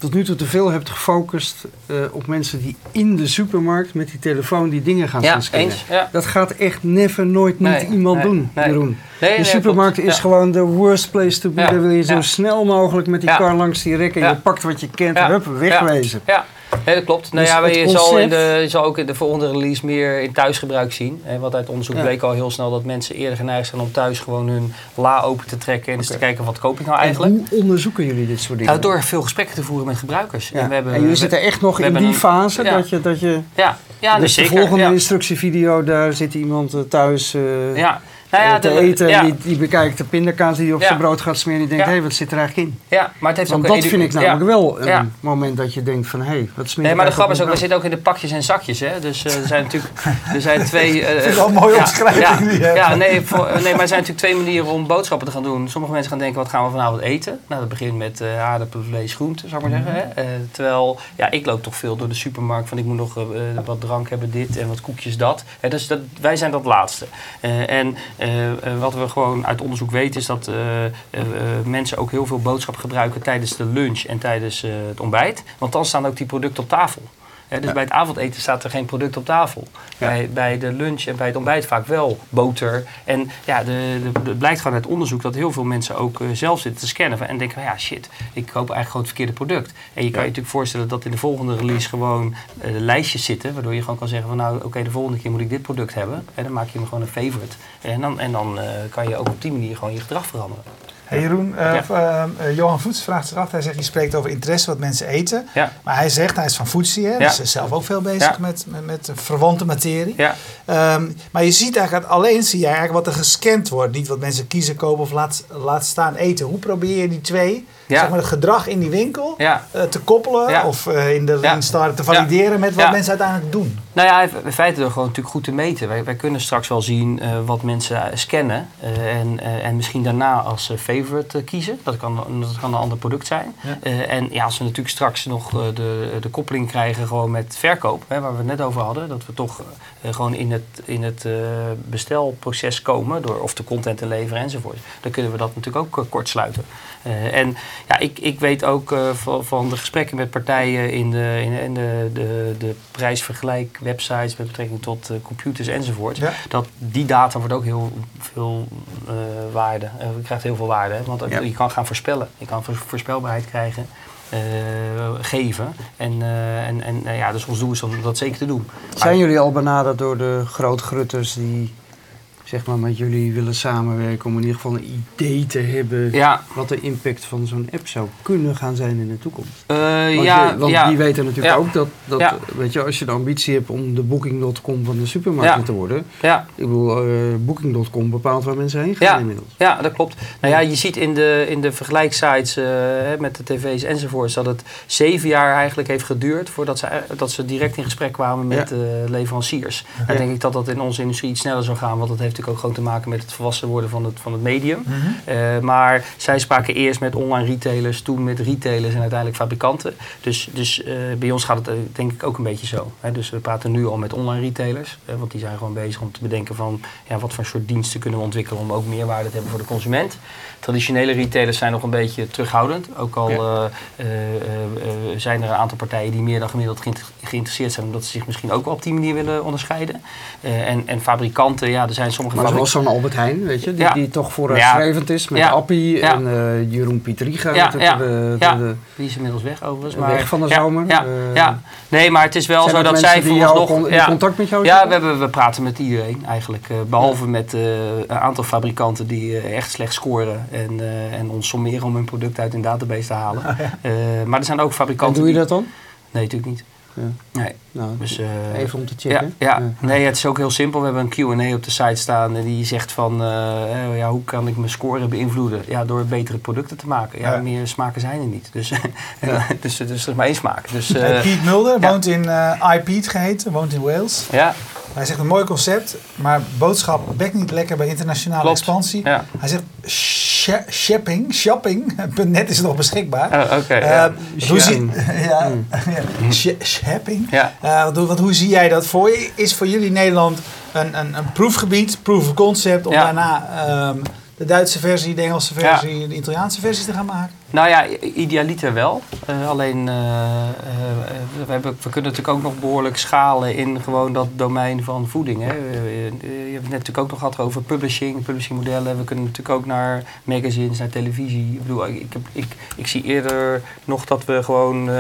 tot nu toe te veel hebt gefocust uh, op mensen die in de supermarkt met die telefoon die dingen gaan ja, scannen. ja. Dat gaat echt never, nooit niet iemand doen, nee. Jeroen. De supermarkt is gewoon de worst place to be. Daar wil je zo snel mogelijk met die kar langs die rekken. Je pakt wat je kent, hup, wegwezen. Ja. Nee, dat klopt. Nou dus ja, je, zal in de, je zal ook in de volgende release meer in thuisgebruik zien. Hè, want uit onderzoek bleek al heel snel dat mensen eerder geneigd zijn om thuis gewoon hun la open te trekken en eens te kijken wat koop ik nou eigenlijk. En hoe onderzoeken jullie dit soort dingen? door veel gesprekken te voeren met gebruikers. En, we hebben, en jullie zitten echt nog in die fase dat je... Dat je ja, ja dus de volgende instructievideo, daar zit iemand eh, thuis... Uh, ja nou ja, te eten. Ja. Die, die, bekijkt de pindakaas die op zijn brood gaat smeren. Die denkt, hé, hey, wat zit er eigenlijk in? Ja, maar het heeft Want ook dat vind ik namelijk wel een moment dat je denkt van, hé, hey, wat smeer Nee, maar de grap is ook, we zitten ook in de pakjes en zakjes. Hè? Dus uh, er zijn natuurlijk er zijn twee... Uh, ik vind wel een mooie omschrijving die Ja, nee, voor, nee, maar er zijn natuurlijk twee manieren om boodschappen te gaan doen. Sommige mensen gaan denken, wat gaan we vanavond eten? Nou, dat begint met uh, aardappelen, vlees, groenten, zou ik maar zeggen. Hè? terwijl, ja, ik loop toch veel door de supermarkt van, ik moet nog wat drank hebben, dit en wat koekjes, dat. Hè? Dus dat, wij zijn dat laatste. en wat we gewoon uit onderzoek weten is dat uh, mensen ook heel veel boodschap gebruiken tijdens de lunch en tijdens het ontbijt. Want dan staan ook die producten op tafel dus bij het avondeten staat er geen product op tafel. Bij, bij de lunch en bij het ontbijt vaak wel boter. En ja, de, de, het blijkt gewoon uit onderzoek dat heel veel mensen ook uh, zelf zitten te scannen. En denken van ja, shit, ik koop eigenlijk gewoon het verkeerde product. En je kan je natuurlijk voorstellen dat in de volgende release gewoon uh, lijstjes zitten. Waardoor je gewoon kan zeggen van nou, oké, de volgende keer moet ik dit product hebben. En dan maak je hem gewoon een favorite. En dan, en dan uh, kan je ook op die manier gewoon je gedrag veranderen. Hey Jeroen, uh, ja. uh, Johan Voets vraagt zich af. Hij zegt, je spreekt over interesse wat mensen eten. Ja. Maar hij zegt, hij is van Foodsie, hè, dus is zelf ook veel bezig met, met, met, verwante materie. Um, maar je ziet eigenlijk, alleen zie je eigenlijk wat er gescand wordt. Niet wat mensen kiezen, kopen of laat, laat staan eten. Hoe probeer je die twee ja. zeg maar, het gedrag in die winkel ja. uh, te koppelen ja. of uh, in de te valideren met wat mensen uiteindelijk doen? Nou ja, in feite door gewoon natuurlijk goed te meten. Wij, wij kunnen straks wel zien uh, wat mensen scannen en, en misschien daarna als favorite kiezen. Dat kan, dat kan een ander product zijn. en ja, als we natuurlijk straks nog de, de koppeling krijgen gewoon met verkoop, hè, waar we het net over hadden, dat we toch gewoon in het, in het bestelproces komen door of de content te leveren enzovoort. Dan kunnen we dat natuurlijk ook kort sluiten. En ja, ik, ik weet ook uh, van, van, de gesprekken met partijen in de, in, in de, de, de prijsvergelijk websites met betrekking tot uh, computers enzovoort. Dat die data wordt ook heel veel waarde. krijgt heel veel waarde. Hè? Want je kan gaan voorspellen. Je kan voorspelbaarheid krijgen. geven. En, en, en ja, dus ons doel is om dat zeker te doen. Zijn jullie al benaderd door de grootgrutters die zeg maar, met jullie willen samenwerken om in ieder geval een idee te hebben wat de impact van zo'n app zou kunnen gaan zijn in de toekomst. Uh, want ja, want die weten natuurlijk ook dat, dat weet je, als je de ambitie hebt om de Booking.com van de supermarkt te worden, ja. ik bedoel, uh, Booking.com bepaalt waar mensen heen gaan inmiddels. Ja, dat klopt. Nou ja, je ziet in de, in de vergelijkssites uh, met de tv's enzovoorts dat het zeven jaar eigenlijk heeft geduurd voordat ze, dat ze direct in gesprek kwamen met leveranciers. Dan denk ik dat dat in onze industrie iets sneller zou gaan, want dat heeft ook gewoon te maken met het volwassen worden van het, van het medium. Mhm. Eh, maar zij spraken eerst met online retailers, toen met retailers en uiteindelijk fabrikanten. Dus, dus uh, bij ons gaat het eh, denk ik ook een beetje zo. Hè? Dus we praten nu al met online retailers, want die zijn gewoon bezig om te bedenken van ja, wat voor soort diensten kunnen we ontwikkelen om ook meerwaarde te hebben voor de consument. Traditionele retailers zijn nog een beetje terughoudend. Ook al zijn er een aantal partijen die meer dan gemiddeld geïnteresseerd zijn, omdat ze zich misschien ook wel op die manier willen onderscheiden. en, en fabrikanten, ja, er zijn sommige maar zoals zo'n Albert Heijn, weet je, die, die toch vooruitstrevend is met Appie en uh, Jeroen Pietriga. Ja, ja. De, de, die is inmiddels weg overigens. Maar, weg van de zomer. Ja, uh, ja, nee, maar het is wel zo dat zij voor ons nog... Con in contact met jou Ja, we, hebben, we praten met iedereen eigenlijk. Uh, behalve met een aantal fabrikanten die echt slecht scoren en, en ons sommeren om hun product uit een database te halen. maar er zijn ook fabrikanten... En doe je dat dan? Nee, natuurlijk niet. Ja. Nee. Nou, dus, uh, even om te checken. Ja, ja, nee, het is ook heel simpel. We hebben een Q&A op de site staan en die zegt van, uh, ja, hoe kan ik mijn score beïnvloeden? Ja, door betere producten te maken. Ja, meer smaken zijn er niet. Dus, dus, dus, er is maar één smaak. Dus, uh, Piet Mulder woont in uh, iPeat geheten, woont in Wales. Ja. Hij zegt een mooi concept, maar boodschap bekt niet lekker bij internationale expansie. Ja. Hij zegt shopping, shopping.net is nog beschikbaar. Oh, oké. Okay, uh, hoe zie, ja, mm. shopping. Ja. Uh, wat, hoe zie jij dat voor je? Is voor jullie Nederland een, een, een proefgebied, proof of concept, om daarna ehm, de Duitse versie, de Engelse versie, de Italiaanse versies te gaan maken? Nou ja, idealiter wel. Uh, alleen, uh, uh, we, hebben, we kunnen natuurlijk ook nog behoorlijk schalen in gewoon dat domein van voeding. Hè. je hebt het net natuurlijk ook nog gehad over publishing, publishingmodellen. We kunnen natuurlijk ook naar magazines, naar televisie. Ik bedoel, ik, heb, ik, ik zie eerder nog dat we gewoon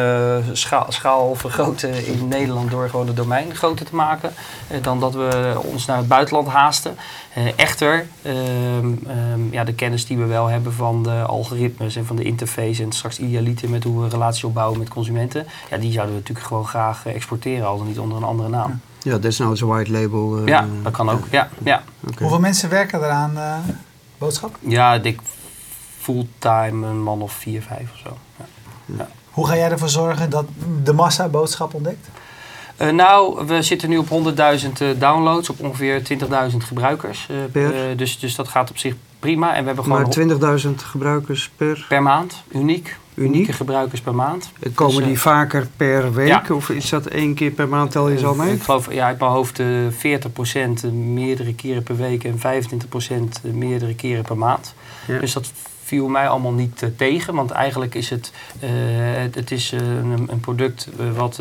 schaal, schaal vergroten in Nederland door gewoon het domein groter te maken. dan dat we ons naar het buitenland haasten. Echter, ehm, ehm, ja, de kennis die we wel hebben van de algoritmes en van de interface en straks idealiter met hoe we relatie opbouwen met consumenten. Ja, die zouden we natuurlijk gewoon graag eh, exporteren, al dan niet onder een andere naam. Ja, desnoods een white label. Uh, ja, dat kan ook. Ja, ja. Hoeveel mensen werken eraan, uh, boodschap? Ja, ik fulltime een man of vier, vijf of zo. Ja. ja. Hoe ga jij ervoor zorgen dat de massa boodschap ontdekt? Uh, nou, we zitten nu op 100.000 downloads, op ongeveer 20.000 gebruikers. Uh, dus, dus dat gaat op zich prima. En we hebben gewoon maar 20.000 gebruikers per? Per maand, uniek. Unieke gebruikers per maand. Komen dus, die vaker per week of is dat één keer per maand tel je zo mee? Ik geloof, ja, uit mijn hoofd uh, 40% meerdere keren per week en 25% meerdere keren per maand. Ja. Dus dat viel mij allemaal niet uh, tegen. Want eigenlijk is het, uh, het, is een, een, product wat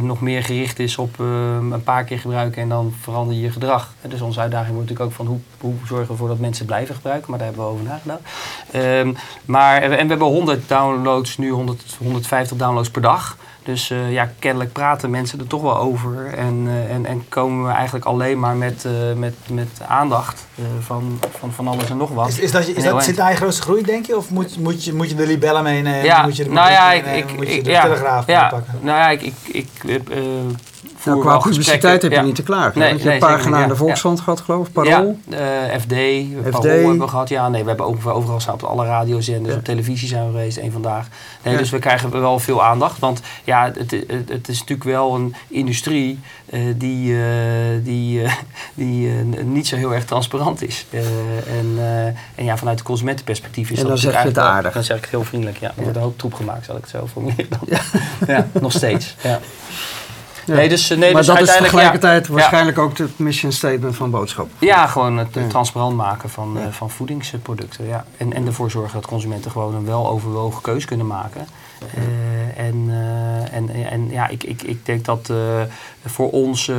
nog meer gericht is op een paar keer gebruiken en dan verander je gedrag. Dus onze uitdaging wordt natuurlijk ook van hoe, hoe zorgen we ervoor dat mensen blijven gebruiken. Maar daar hebben we over nagedacht. Um, maar, en we hebben 100 downloads nu, 100, 150 downloads per dag. Dus uh, ja, kennelijk praten mensen er toch wel over. En, uh, en, en komen we eigenlijk alleen maar met, uh, met, met aandacht van, van, van alles en nog wat. Is, is dat, is dat zit daar grootste groei, denk je? Of moet, moet, je, moet je de libellen meenemen? Ja, moet je de, nou ja, ik, ik, de ja, telegraaf ja, pakken? Nou ja, ik, ik, ik nou, qua publiciteit heb je niet te klagen. Nee, je hebt een pagina in de Volkskrant gehad, geloof ik, Parool. Ja, uh, FD, FD. Parool hebben we gehad. Ja, nee, we hebben ook overal staan op alle radiozenders, op televisie zijn we geweest, één vandaag. Nee, Dus we krijgen wel veel aandacht. Want ja, het, het, het is natuurlijk wel een industrie uh, die, uh, die, die niet zo heel erg transparant is. en, en ja, vanuit de consumentenperspectief is en dat dan zeg je het aardig. Dan zeg ik het heel vriendelijk, ja. Er wordt een hoop troep gemaakt, zal ik het zo formuleren. Ja, nog steeds. Ja. Ja. Nee, dus, nee, maar dus dat is tegelijkertijd ja, waarschijnlijk ook het mission statement van boodschap. Ja, gewoon het transparant maken van, uh, van voedingsproducten. Ja. En, en ervoor zorgen dat consumenten gewoon een weloverwogen keus kunnen maken. Uh, en, uh, en, en ja, ik, ik, ik denk dat voor ons,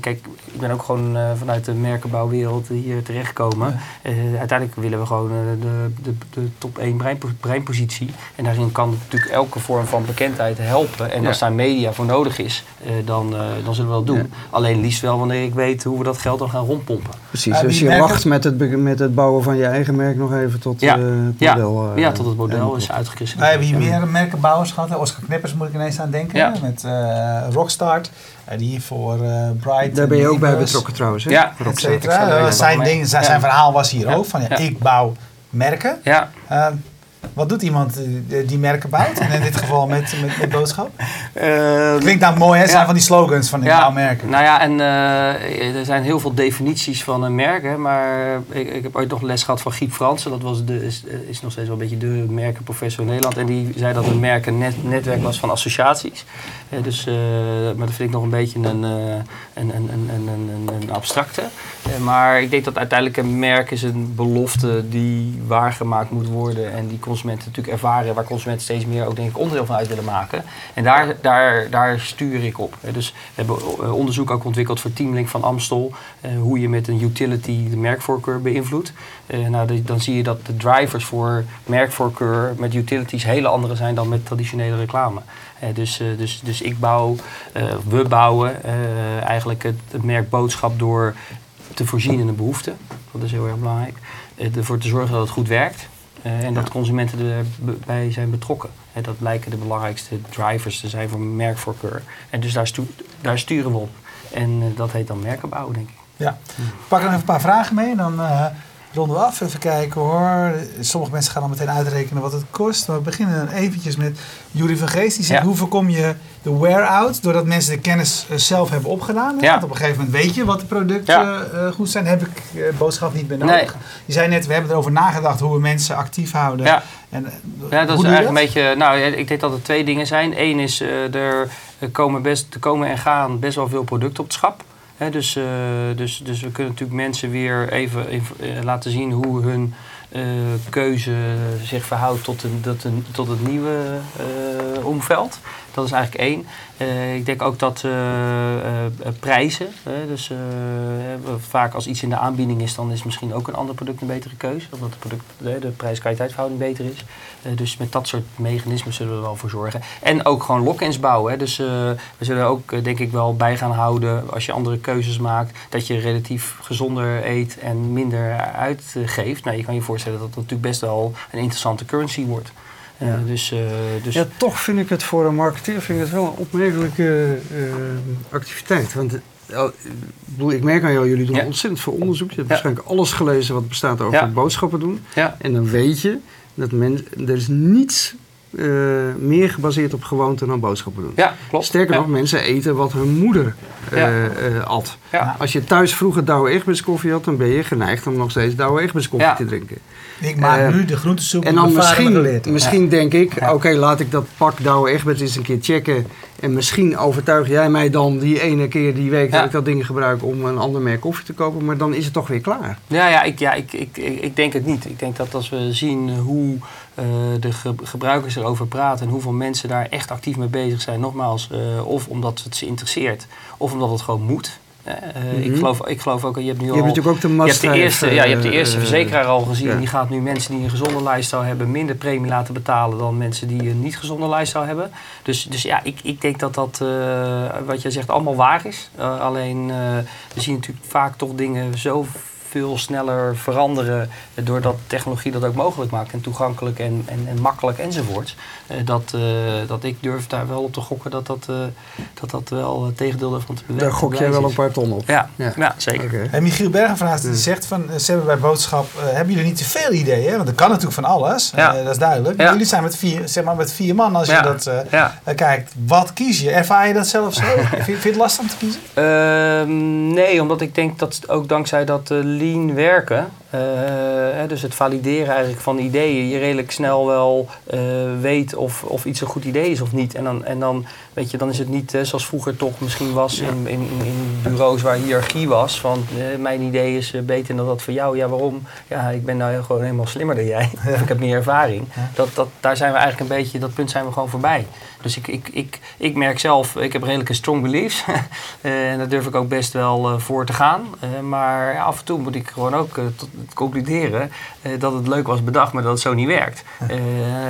kijk, ik ben ook gewoon vanuit de merkenbouwwereld hier terechtgekomen. Ja. uiteindelijk willen we gewoon de, de, de top 1 brein, breinpositie. En daarin kan natuurlijk elke vorm van bekendheid helpen. En ja. als daar media voor nodig is, dan, dan zullen we dat doen. Ja. Alleen liefst wel wanneer ik weet hoe we dat geld dan gaan rondpompen. Precies, dus je merken... wacht met het, met het bouwen van je eigen merk nog even tot ja. het model... Ja, tot het model is uitgekristalliseerd. Wij hebben hier meer merkenbouwers gehad. Oscar Knippers moet ik ineens aan denken. Ja. Met uh, Rockstart. Uh, die voor uh, Bright. Daar ben je ook bij betrokken trouwens. Hè? Ja. Zijn, ding, zijn, zijn verhaal was hier ook. Van, ja, Ik bouw merken. Ja. Wat doet iemand die merken bouwt? En in dit geval met, met, met boodschap? Uh, Klinkt nou mooi, hè? zijn ja. van die slogans van ik ja, bouw merken. Nou ja, en uh, er zijn heel veel definities van een merk. Hè, maar ik, ik heb ooit nog les gehad van Giep Fransen. Dat was de, is, is nog steeds wel een beetje de merkenprofessor in Nederland. En die zei dat een merk een net, netwerk was van associaties. Dus, maar dat vind ik nog een beetje een, een, een, een, een, een abstracte. maar ik denk dat uiteindelijk een merk is een belofte die waargemaakt moet worden. En die consumenten natuurlijk ervaren, waar consumenten steeds meer ook denk ik onderdeel van uit willen maken. En daar, daar, daar stuur ik op. Dus we hebben onderzoek ook ontwikkeld voor Teamlink van Amstel, eh, hoe je met een utility de merkvoorkeur beïnvloedt. Nou, dan zie je dat de drivers voor merkvoorkeur met utilities hele andere zijn dan met traditionele reclame. Uh, dus, uh, dus, dus ik bouw, we bouwen eigenlijk het, het merkboodschap door te voorzien in de behoefte. Dat is heel erg belangrijk. ervoor te zorgen dat het goed werkt. Uh, en dat consumenten erbij zijn betrokken. He, dat blijken de belangrijkste drivers te zijn voor merkvoorkeur. En dus daar, stu daar sturen we op. En uh, dat heet dan merkenbouw, denk ik. Ja. Ik pak er even een paar vragen mee en dan uh, ronden we af. Even kijken hoor. Sommige mensen gaan dan meteen uitrekenen wat het kost. Maar we beginnen dan eventjes met Jury van Geest. Die zegt, ja. hoe voorkom je de wear-out? Doordat mensen de kennis zelf hebben opgedaan. Ja. Want op een gegeven moment weet je wat de producten ja. uh, goed zijn. Heb ik boodschap niet meer nodig. Nee. Je zei net, we hebben erover nagedacht hoe we mensen actief houden. Ja, en, ja dat is eigenlijk een beetje... Nou, ik denk dat er twee dingen zijn. Eén is, er komen, best, er komen en gaan best wel veel producten op het schap. Dus, dus, dus we kunnen natuurlijk mensen weer even, even laten zien hoe hun keuze zich verhoudt tot, een, tot, een, tot het nieuwe omveld. Dat is eigenlijk één. Uh, ik denk ook dat uh, uh, prijzen, dus vaak als iets in de aanbieding is, dan is misschien ook een ander product een betere keuze. Omdat de, product, de prijs-kwaliteitverhouding beter is. dus met dat soort mechanismen zullen we er wel voor zorgen. En ook gewoon lock-ins bouwen. Dus we zullen ook denk ik wel bij gaan houden als je andere keuzes maakt, dat je relatief gezonder eet en minder uitgeeft. Nou, je kan je voorstellen dat dat natuurlijk best wel een interessante currency wordt. Ja. dus, uh, dus ja, toch vind ik het voor een marketeer vind ik het wel een opmerkelijke uh, activiteit. Want uh, ik merk aan jou, jullie doen ontzettend veel onderzoek. Je hebt waarschijnlijk alles gelezen wat bestaat over boodschappen doen. En dan weet je dat men, er is niets uh, meer gebaseerd op gewoonte dan boodschappen doen. Ja, klopt. Sterker nog, mensen eten wat hun moeder uh, uh, at. Als je thuis vroeger Douwe Egberts koffie had, dan ben je geneigd om nog steeds Douwe Egberts koffie te drinken. Ik maak uh, nu de groentesoep En dan misschien, misschien denk ik, oké, laat ik dat pak Douwe Egberts eens een keer checken. En misschien overtuig jij mij dan die ene keer die week dat ik dat ding gebruik om een ander merk koffie te kopen. Maar dan is het toch weer klaar. Ja, ja, ik, ja ik, ik, ik denk het niet. Ik denk dat als we zien hoe uh, de gebruikers erover praten en hoeveel mensen daar echt actief mee bezig zijn. Nogmaals, uh, of omdat het ze interesseert, of omdat het gewoon moet. Uh, ik, mhm. geloof, ik geloof ook, je hebt nu al... Je hebt natuurlijk ook de, je hebt de eerste, ja, je hebt de eerste verzekeraar al gezien. Die gaat nu mensen die een gezonde lifestyle hebben... minder premie laten betalen dan mensen die een niet gezonde lifestyle hebben. Dus, dus ja, ik, ik denk dat dat, wat jij zegt, allemaal waar is. Alleen, we zien natuurlijk vaak toch dingen zo veel sneller veranderen doordat technologie dat ook mogelijk maakt en toegankelijk en, en, en makkelijk enzovoorts. Uh, dat, uh, dat ik durf daar wel op te gokken dat dat, uh, dat, dat wel het tegendeel ervan te bewerken Daar gok jij wel een paar ton op. Ja, ja. ja zeker. Okay. En Michiel Bergenvraag die zegt van, ze hebben bij boodschap, hebben jullie niet te veel ideeën? Want dat kan natuurlijk van alles, ja. dat is duidelijk. Ja. Jullie zijn met vier, zeg maar met vier man als je dat kijkt. Wat kies je? Ervaar je dat zelf zo? vind, je het lastig om te kiezen? Ehm, nee, omdat ik denk dat ook dankzij dat lean werken. Uh, dus het valideren eigenlijk van ideeën. Je redelijk snel wel uh, weet of, of iets een goed idee is of niet. En dan, en dan, weet je, dan is het niet zoals vroeger toch misschien was in, in, in bureaus waar hiërarchie was. Van uh, mijn idee is beter dan dat van jou. Ja, waarom? Ja, ik ben nou gewoon helemaal slimmer dan jij. ik heb meer ervaring. Dat, dat, daar zijn we eigenlijk een beetje, dat punt zijn we gewoon voorbij. Dus ik, ik, ik, ik merk zelf, ik heb redelijke strong beliefs. en daar durf ik ook best wel voor te gaan. maar af en toe moet ik gewoon ook tot, concluderen dat het leuk was bedacht, maar dat het zo niet werkt.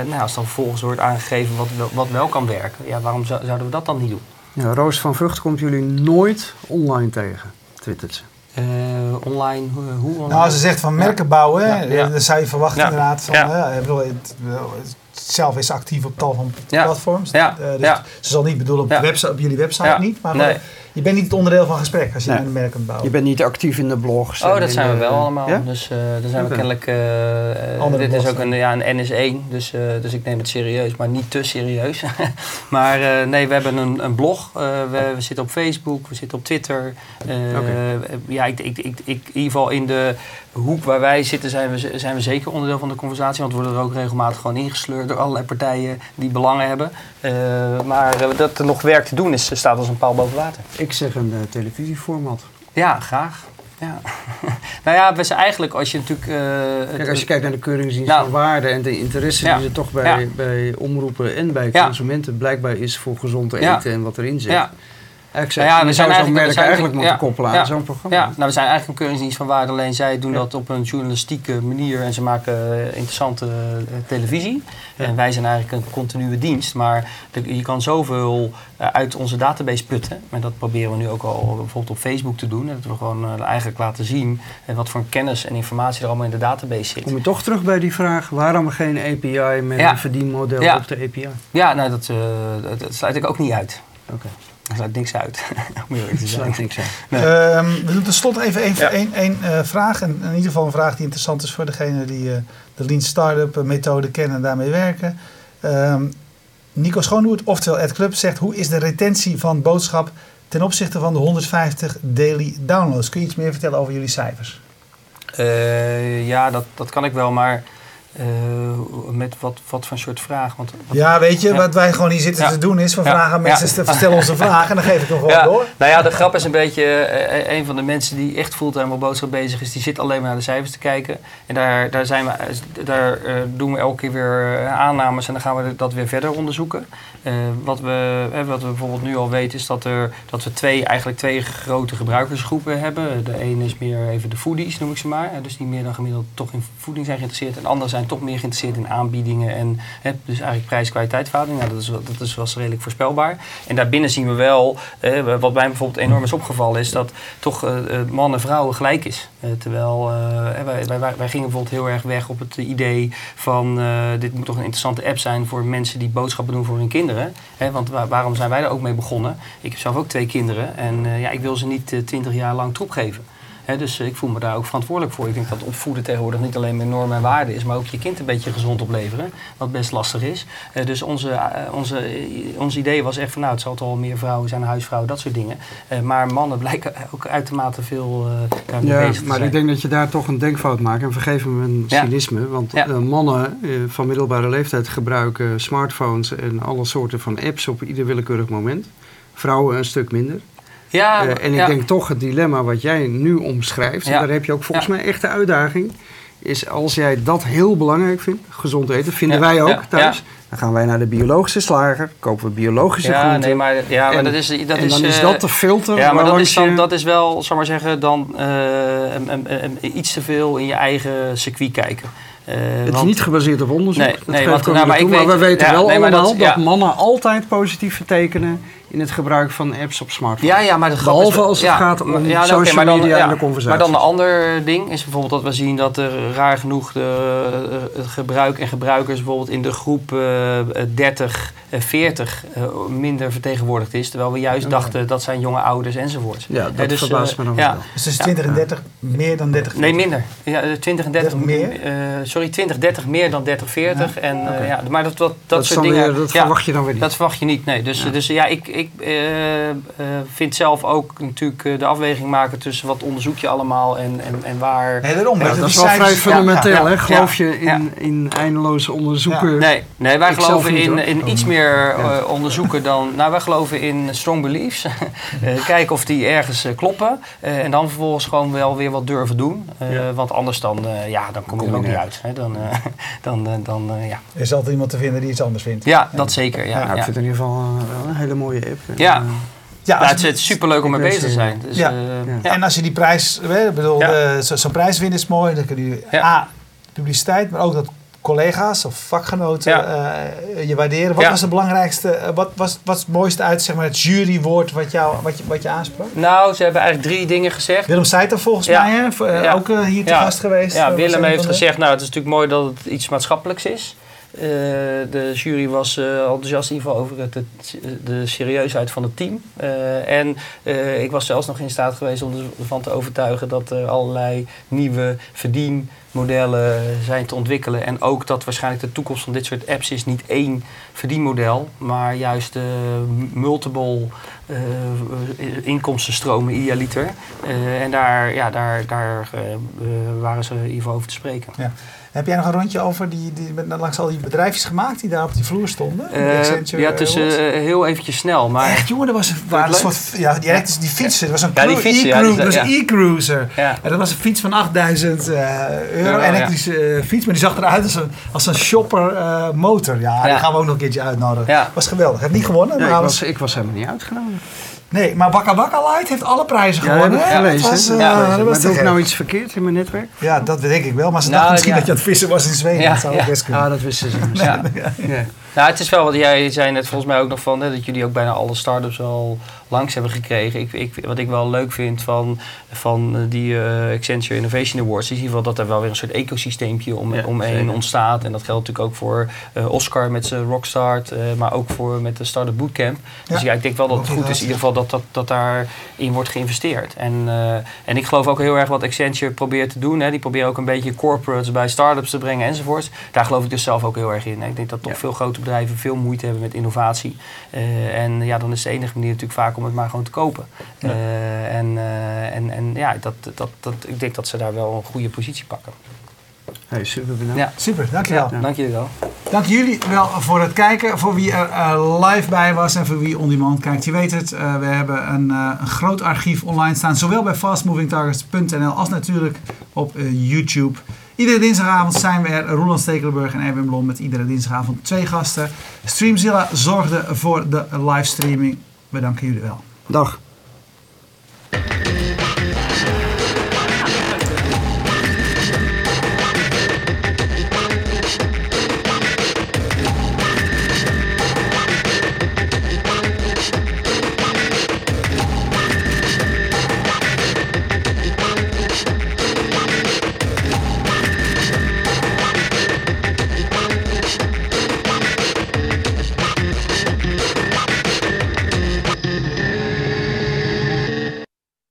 nou, als dan vervolgens wordt aangegeven wat, wat wel kan werken, ja, waarom zouden we dat dan niet doen? Ja, Roos van Vught komt jullie nooit online tegen, twittert ze. Uh, online, hoe, online? Nou, ze zegt van merken bouwen, ja, dan zou je verwachten inderdaad van, ja. ik bedoel, het, zelf is actief op tal van platforms. Ja. Uh, dus Ze zal niet bedoelen op, website, op jullie website niet, maar nee. Je bent niet het onderdeel van gesprek als je nee. een merk kunt bouwen. Je bent niet actief in de blogs. Oh, dat zijn we wel allemaal. Dus uh, dan zijn we kennelijk. Uh, dit is ook een, ja, een NS1, dus, uh, dus ik neem het serieus, maar niet te serieus. maar nee, we hebben een, een blog. We, we, zitten op Facebook, we zitten op Twitter. Okay. Ja, ik, ik, ik, ik, in ieder geval in de hoek waar wij zitten zijn we, zijn we zeker onderdeel van de conversatie. Want we worden er ook regelmatig gewoon ingesleurd door allerlei partijen die belangen hebben. Uh, maar uh, dat er nog werk te doen is, staat als een paal boven water. Ik zeg een uh, televisieformat. Ja, graag. Ja. nou ja, we zijn eigenlijk als je natuurlijk... Kijk, als je kijkt naar de keuringsdienst nou, van waarde en de interesse die er toch bij, ja. bij omroepen en bij consumenten blijkbaar is voor gezond eten en wat erin zit. Ik nou ja, we zijn eigenlijk, we zijn eigenlijk moeten koppelen aan zo'n programma. Ja, nou, we zijn eigenlijk een keuringsdienst van waarde. Alleen zij doen dat op een journalistieke manier en ze maken eh, interessante uh, televisie. En wij zijn eigenlijk een continue dienst. Maar de, je kan zoveel uh, uit onze database putten. En dat proberen we nu ook al bijvoorbeeld op Facebook te doen. Dat we gewoon eigenlijk laten zien wat voor kennis en informatie er allemaal in de database zit. Kom je toch terug bij die vraag, waarom geen API met een verdienmodel op de API? Ja, nou, dat, dat, sluit ik ook niet uit. Oké. Er sluit niks uit. Sluit niks uit. Nee. Um, we doen tenslotte even één ja. een, een, uh, vraag. En in ieder geval een vraag die interessant is voor degene die uh, de Lean Startup methode kennen en daarmee werken. Um, Nico Schoonhoed, oftewel Ed Club, zegt hoe is de retentie van boodschap ten opzichte van de 150 daily downloads? Kun je iets meer vertellen over jullie cijfers? Uh, ja, dat, dat kan ik wel, maar met wat, wat voor soort vraag. Want, ja, weet je, wat wij gewoon hier zitten te doen is, we vragen aan mensen te vertellen onze vragen en dan geef ik hem gewoon door. Nou ja, de grap is een beetje, een van de mensen die echt fulltime op boodschap bezig is, die zit alleen maar naar de cijfers te kijken. En daar, daar, zijn we, daar doen we elke keer weer aannames en dan gaan we dat weer verder onderzoeken. wat, we, wat we bijvoorbeeld nu al weten is dat, er, dat we twee, eigenlijk twee grote gebruikersgroepen hebben. De ene is meer even de foodies, noem ik ze maar. Dus die meer dan gemiddeld toch in voeding zijn geïnteresseerd. En de zijn toch meer geïnteresseerd in aanbiedingen en hè, dus eigenlijk prijs-kwaliteit Nou, dat, is, dat is wel redelijk voorspelbaar. En daarbinnen zien we wel, eh, wat mij bijvoorbeeld enorm is opgevallen, is dat toch uh, man en gelijk is. Uh, terwijl wij, wij, wij, gingen bijvoorbeeld heel erg weg op het idee van dit moet toch een interessante app zijn voor mensen die boodschappen doen voor hun kinderen. Hè, want waarom zijn wij er ook mee begonnen? Ik heb zelf ook twee kinderen en ja, ik wil ze niet twintig jaar lang troep geven dus ik voel me daar ook verantwoordelijk voor. Ik denk dat opvoeden tegenwoordig niet alleen met normen en waarden is, maar ook je kind een beetje gezond opleveren, wat best lastig is. dus onze, uh, onze, ons idee was echt van nou, het zal toch wel meer vrouwen zijn, huisvrouwen, dat soort dingen. maar mannen blijken ook uitermate veel daarmee ja, bezig te maar ik denk dat je daar toch een denkfout maakt. En vergeef me mijn cynisme, want mannen van middelbare leeftijd gebruiken smartphones en alle soorten van apps op ieder willekeurig moment. Vrouwen een stuk minder. Ja, uh, en ik denk toch het dilemma wat jij nu omschrijft, daar heb je ook volgens mij echt de uitdaging, is als jij dat heel belangrijk vindt, gezond eten, vinden wij ook thuis. Dan gaan wij naar de biologische slager, kopen we biologische ja, groenten. Nee, maar, ja, maar dat is, dat en is, dan is dat de filter. Ja, maar dat is, dan, dat is wel, zal maar zeggen, dan uh, iets te veel in je eigen circuit kijken. Uh, het is niet gebaseerd op onderzoek. Nee, nee want, nou, maar, maar we weten wel allemaal dat, mannen altijd positief vertekenen in het gebruik van apps op smartphones. Ja, ja, maar Behalve als het gaat om ja, social okay, media en de conversatie. Maar dan een ander ding is bijvoorbeeld dat we zien dat er raar genoeg de, het gebruik en gebruikers bijvoorbeeld in de groep uh, 30, 40 uh, minder vertegenwoordigd is. Terwijl we juist dachten dat zijn jonge ouders enzovoorts. Ja, dat dus, verbaast me dan ja. Dus tussen 20 en 30 meer dan 30, 40? Nee, minder. Ja, 20 en 30, 30 meer? Uh, sorry, 20, 30 meer dan 30, 40. En, okay. ja, maar dat, dat, dat, dat soort dingen... Weer, dat verwacht je dan weer niet. Dat verwacht je niet, nee. Dus ja, dus, ja ik, ik uh, uh, vind zelf ook natuurlijk de afweging maken tussen wat onderzoek je allemaal en, en, en waar. Nee, daarom, ja, dat is wel vrij fundamenteel, hè? Geloof je in, in eindeloze onderzoeken? Nee, nee, wij geloven in, in iets meer uh, onderzoeken dan. Nou, wij geloven in strong beliefs. kijken of die ergens kloppen. en dan vervolgens gewoon wel weer wat durven doen. Want anders dan, ja, dan kom je er ook niet uit. Hè? Dan, dan, dan, ja. Er is altijd iemand te vinden die iets anders vindt. Ja, dat zeker. Ja, ik vind het in ieder geval een hele mooie app. Ja. Ja, nou, het is superleuk om mee bezig te zijn. Dus, ja. Uh, ja. En als je die prijs, bedoel, ja. zo'n prijs vindt is mooi. Dan kun je A, publiciteit, maar ook dat collega's of vakgenoten uh, je waarderen. Wat was het belangrijkste, wat was, wat het mooiste uit zeg maar, het jurywoord wat, jou, wat, je, wat je aansprak? Nou, ze hebben eigenlijk drie dingen gezegd. Willem Seiter volgens mij, hè? ook hier te gast geweest. Ja, Willem heeft gezegd, nou het is natuurlijk mooi dat het iets maatschappelijks is. Uh, de jury was uh, enthousiast in ieder geval over het, de serieusheid van het team. Uh, en ik was zelfs nog in staat geweest om ervan te overtuigen dat er allerlei nieuwe verdienmodellen zijn te ontwikkelen. En ook dat waarschijnlijk de toekomst van dit soort apps is niet één verdienmodel, maar juist multiple inkomstenstromen idealiter. en daar, ja, daar, daar waren ze geval over te spreken. Ja. Heb jij nog een rondje over die, die, met, langs al die bedrijfjes gemaakt die daar op die vloer stonden? Uh, ja, uh, heel eventjes snel. Maar... Echt jongen, er was een, een soort, ja, die, elektrisch, die fietsen. Er was een ja, e-cruiser. e-cruiser. Ja. En dat was een fiets van 8000 uh, euro, elektrische fiets. Maar die zag eruit als een, als een shopper motor. Ja, die gaan we ook nog een keertje uitnodigen. Was geweldig. Heb niet gewonnen. maar ik, was, ik was helemaal niet uitgenodigd. Nee, maar Wakka Wakka Light heeft alle prijzen gewonnen. Ja, dat was, uh, ja, dat was maar doe ik nou iets verkeerd in mijn netwerk? Ja, dat denk ik wel. Maar ze nou, dachten misschien dat je aan het vissen was in Zweden. Ja, dat zou ook best kunnen. Ah, dat wisten ze. ja. ja. Nou, het is wel wat jij zei net volgens mij ook nog van, hè, dat jullie ook bijna alle start-ups al langs hebben gekregen. Ik, ik, wat ik wel leuk vind van, van die uh, Accenture Innovation Awards, is in ieder geval dat er wel weer een soort ecosysteempje om, ja, omheen ontstaat. En dat geldt natuurlijk ook voor uh, Oscar met zijn Rockstart, uh, maar ook voor met de Startup Bootcamp. Dus ja, ik denk wel dat het goed is in ieder geval dat, dat, dat daarin wordt geïnvesteerd. En, en ik geloof ook heel erg wat Accenture probeert te doen. Hè. Die proberen ook een beetje corporates bij startups te brengen enzovoorts. Daar geloof ik dus zelf ook heel erg in. Ik denk dat toch veel grote bedrijven veel moeite hebben met innovatie. en ja, dan is de enige manier natuurlijk vaak om het maar gewoon te kopen. Ja. en, en, en ja, dat, dat, dat, ik denk dat ze daar wel een goede positie pakken. Hey, super bedankt. Ja. Super, dankjewel. Ja, dank jullie wel. Dank jullie wel voor het kijken. Voor wie er uh, live bij was en voor wie on demand kijkt. Je weet het, uh, we hebben een, uh, een, groot archief online staan. Zowel bij fastmovingtargets.nl als natuurlijk op YouTube. Iedere dinsdagavond zijn we er. Roland Stekelenburg en Erwin Blom met iedere dinsdagavond twee gasten. Streamzilla zorgde voor de livestreaming. We danken jullie wel. Dag.